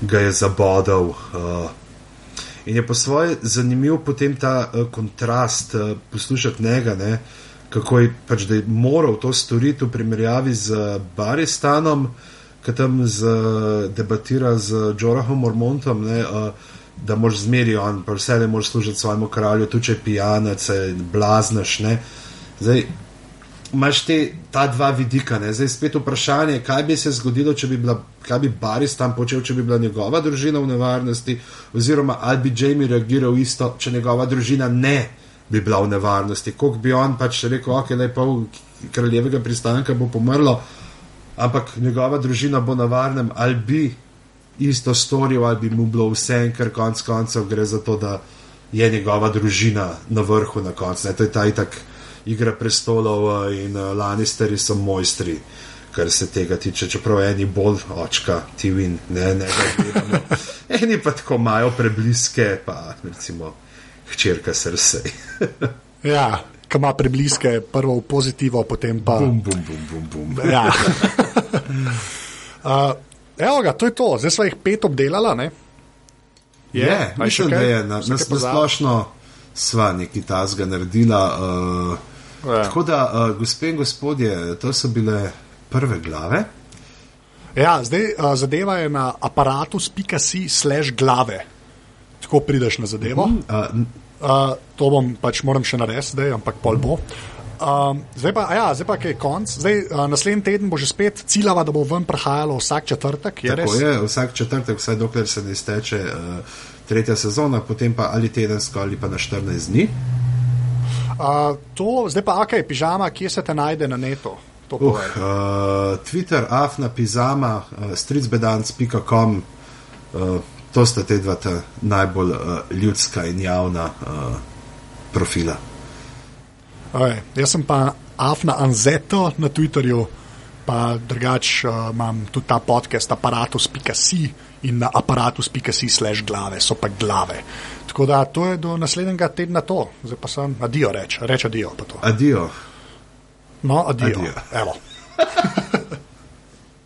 Speaker 1: ga je zabodal. Uh, In je po svoje zanimiv potem ta uh, kontrast uh, poslušati njega, ne? kako je pač, da je moral to storiti v primerjavi z uh, Baristanom, ki tam z, uh, debatira z Jorahom Mormontom, ne? Uh, da moraš zmeri on, pa vse le moraš služiti svojemu kralju, tu če pijanec, blaznaš. Zdaj, imaš te, dva vidika. Ne? Zdaj spet vprašanje, kaj bi se zgodilo, če bi bila, kaj bi Baris tam počel, če bi bila njegova družina v nevarnosti, oziroma ali bi Jamie reagiral isto, če njegova družina ne bi bila v nevarnosti. Kako bi on pač rekel, ok, le pol kraljevega pristanka bo pomrlo, ampak njegova družina bo na varnem, ali bi isto storil, ali bi mu bilo vse, ker konc koncev gre za to, da je njegova družina na vrhu na koncu. To je ta itak igra prestolov in uh, Lannisteri so mojstri, kar se tega tiče, čeprav eni bolj očka, ti vin, ne, ne, ne. Eni pa tako imajo prebliske, pa recimo hčerka srce.
Speaker 2: Ja, ki ima prebliske, prvo v pozitivo, potem pa.
Speaker 1: Bum, bum, bum, bum, bum.
Speaker 2: Ja. uh, evo ga, to je to, zdaj smo jih pet obdelala. Ne?
Speaker 1: Je,
Speaker 2: je
Speaker 1: mislim, da je na, na, na splošno sva nekaj tazga naredila. Uh,
Speaker 2: Ja.
Speaker 1: Tako da, uh, gospe in gospodje, to so bile prve glave.
Speaker 2: Ja, zdaj uh, zadeva je na aparatus.si slash glave. Tako prideš na zadevo.
Speaker 1: Uh,
Speaker 2: Uh, to bom pač moram še narediti, zdaj, ampak pol bo. Um, zdaj pa, ja, zdaj pa je konc. Zdaj, uh, naslednji teden bo že spet ciljava, da bo ven prihajalo vsak četrtek. Je
Speaker 1: tako
Speaker 2: res?
Speaker 1: je, vsak četrtek, vsaj dokler se ne izteče uh, tretja sezona, potem pa ali tedensko ali pa na 14 dni.
Speaker 2: Uh, to, zdaj pa, ok, pižama, kje se te najde na netu? To
Speaker 1: Uh, uh, Twitter, afna, pizama, uh, stricbedanc.com. Uh, to sta te dva ta najbolj uh, ljudska in javna uh, profila.
Speaker 2: Okay. Jaz sem pa Afna Anzeto na Twitterju, pa drugač uh, imam tudi ta podcast aparatus.si in na aparatus.si slash glave, so pa glave. Tako da to je do naslednjega tedna to, zdaj pa sem adijo reč, reč adijo pa to.
Speaker 1: Adijo.
Speaker 2: No, adijo.
Speaker 1: Adijo.
Speaker 2: Evo.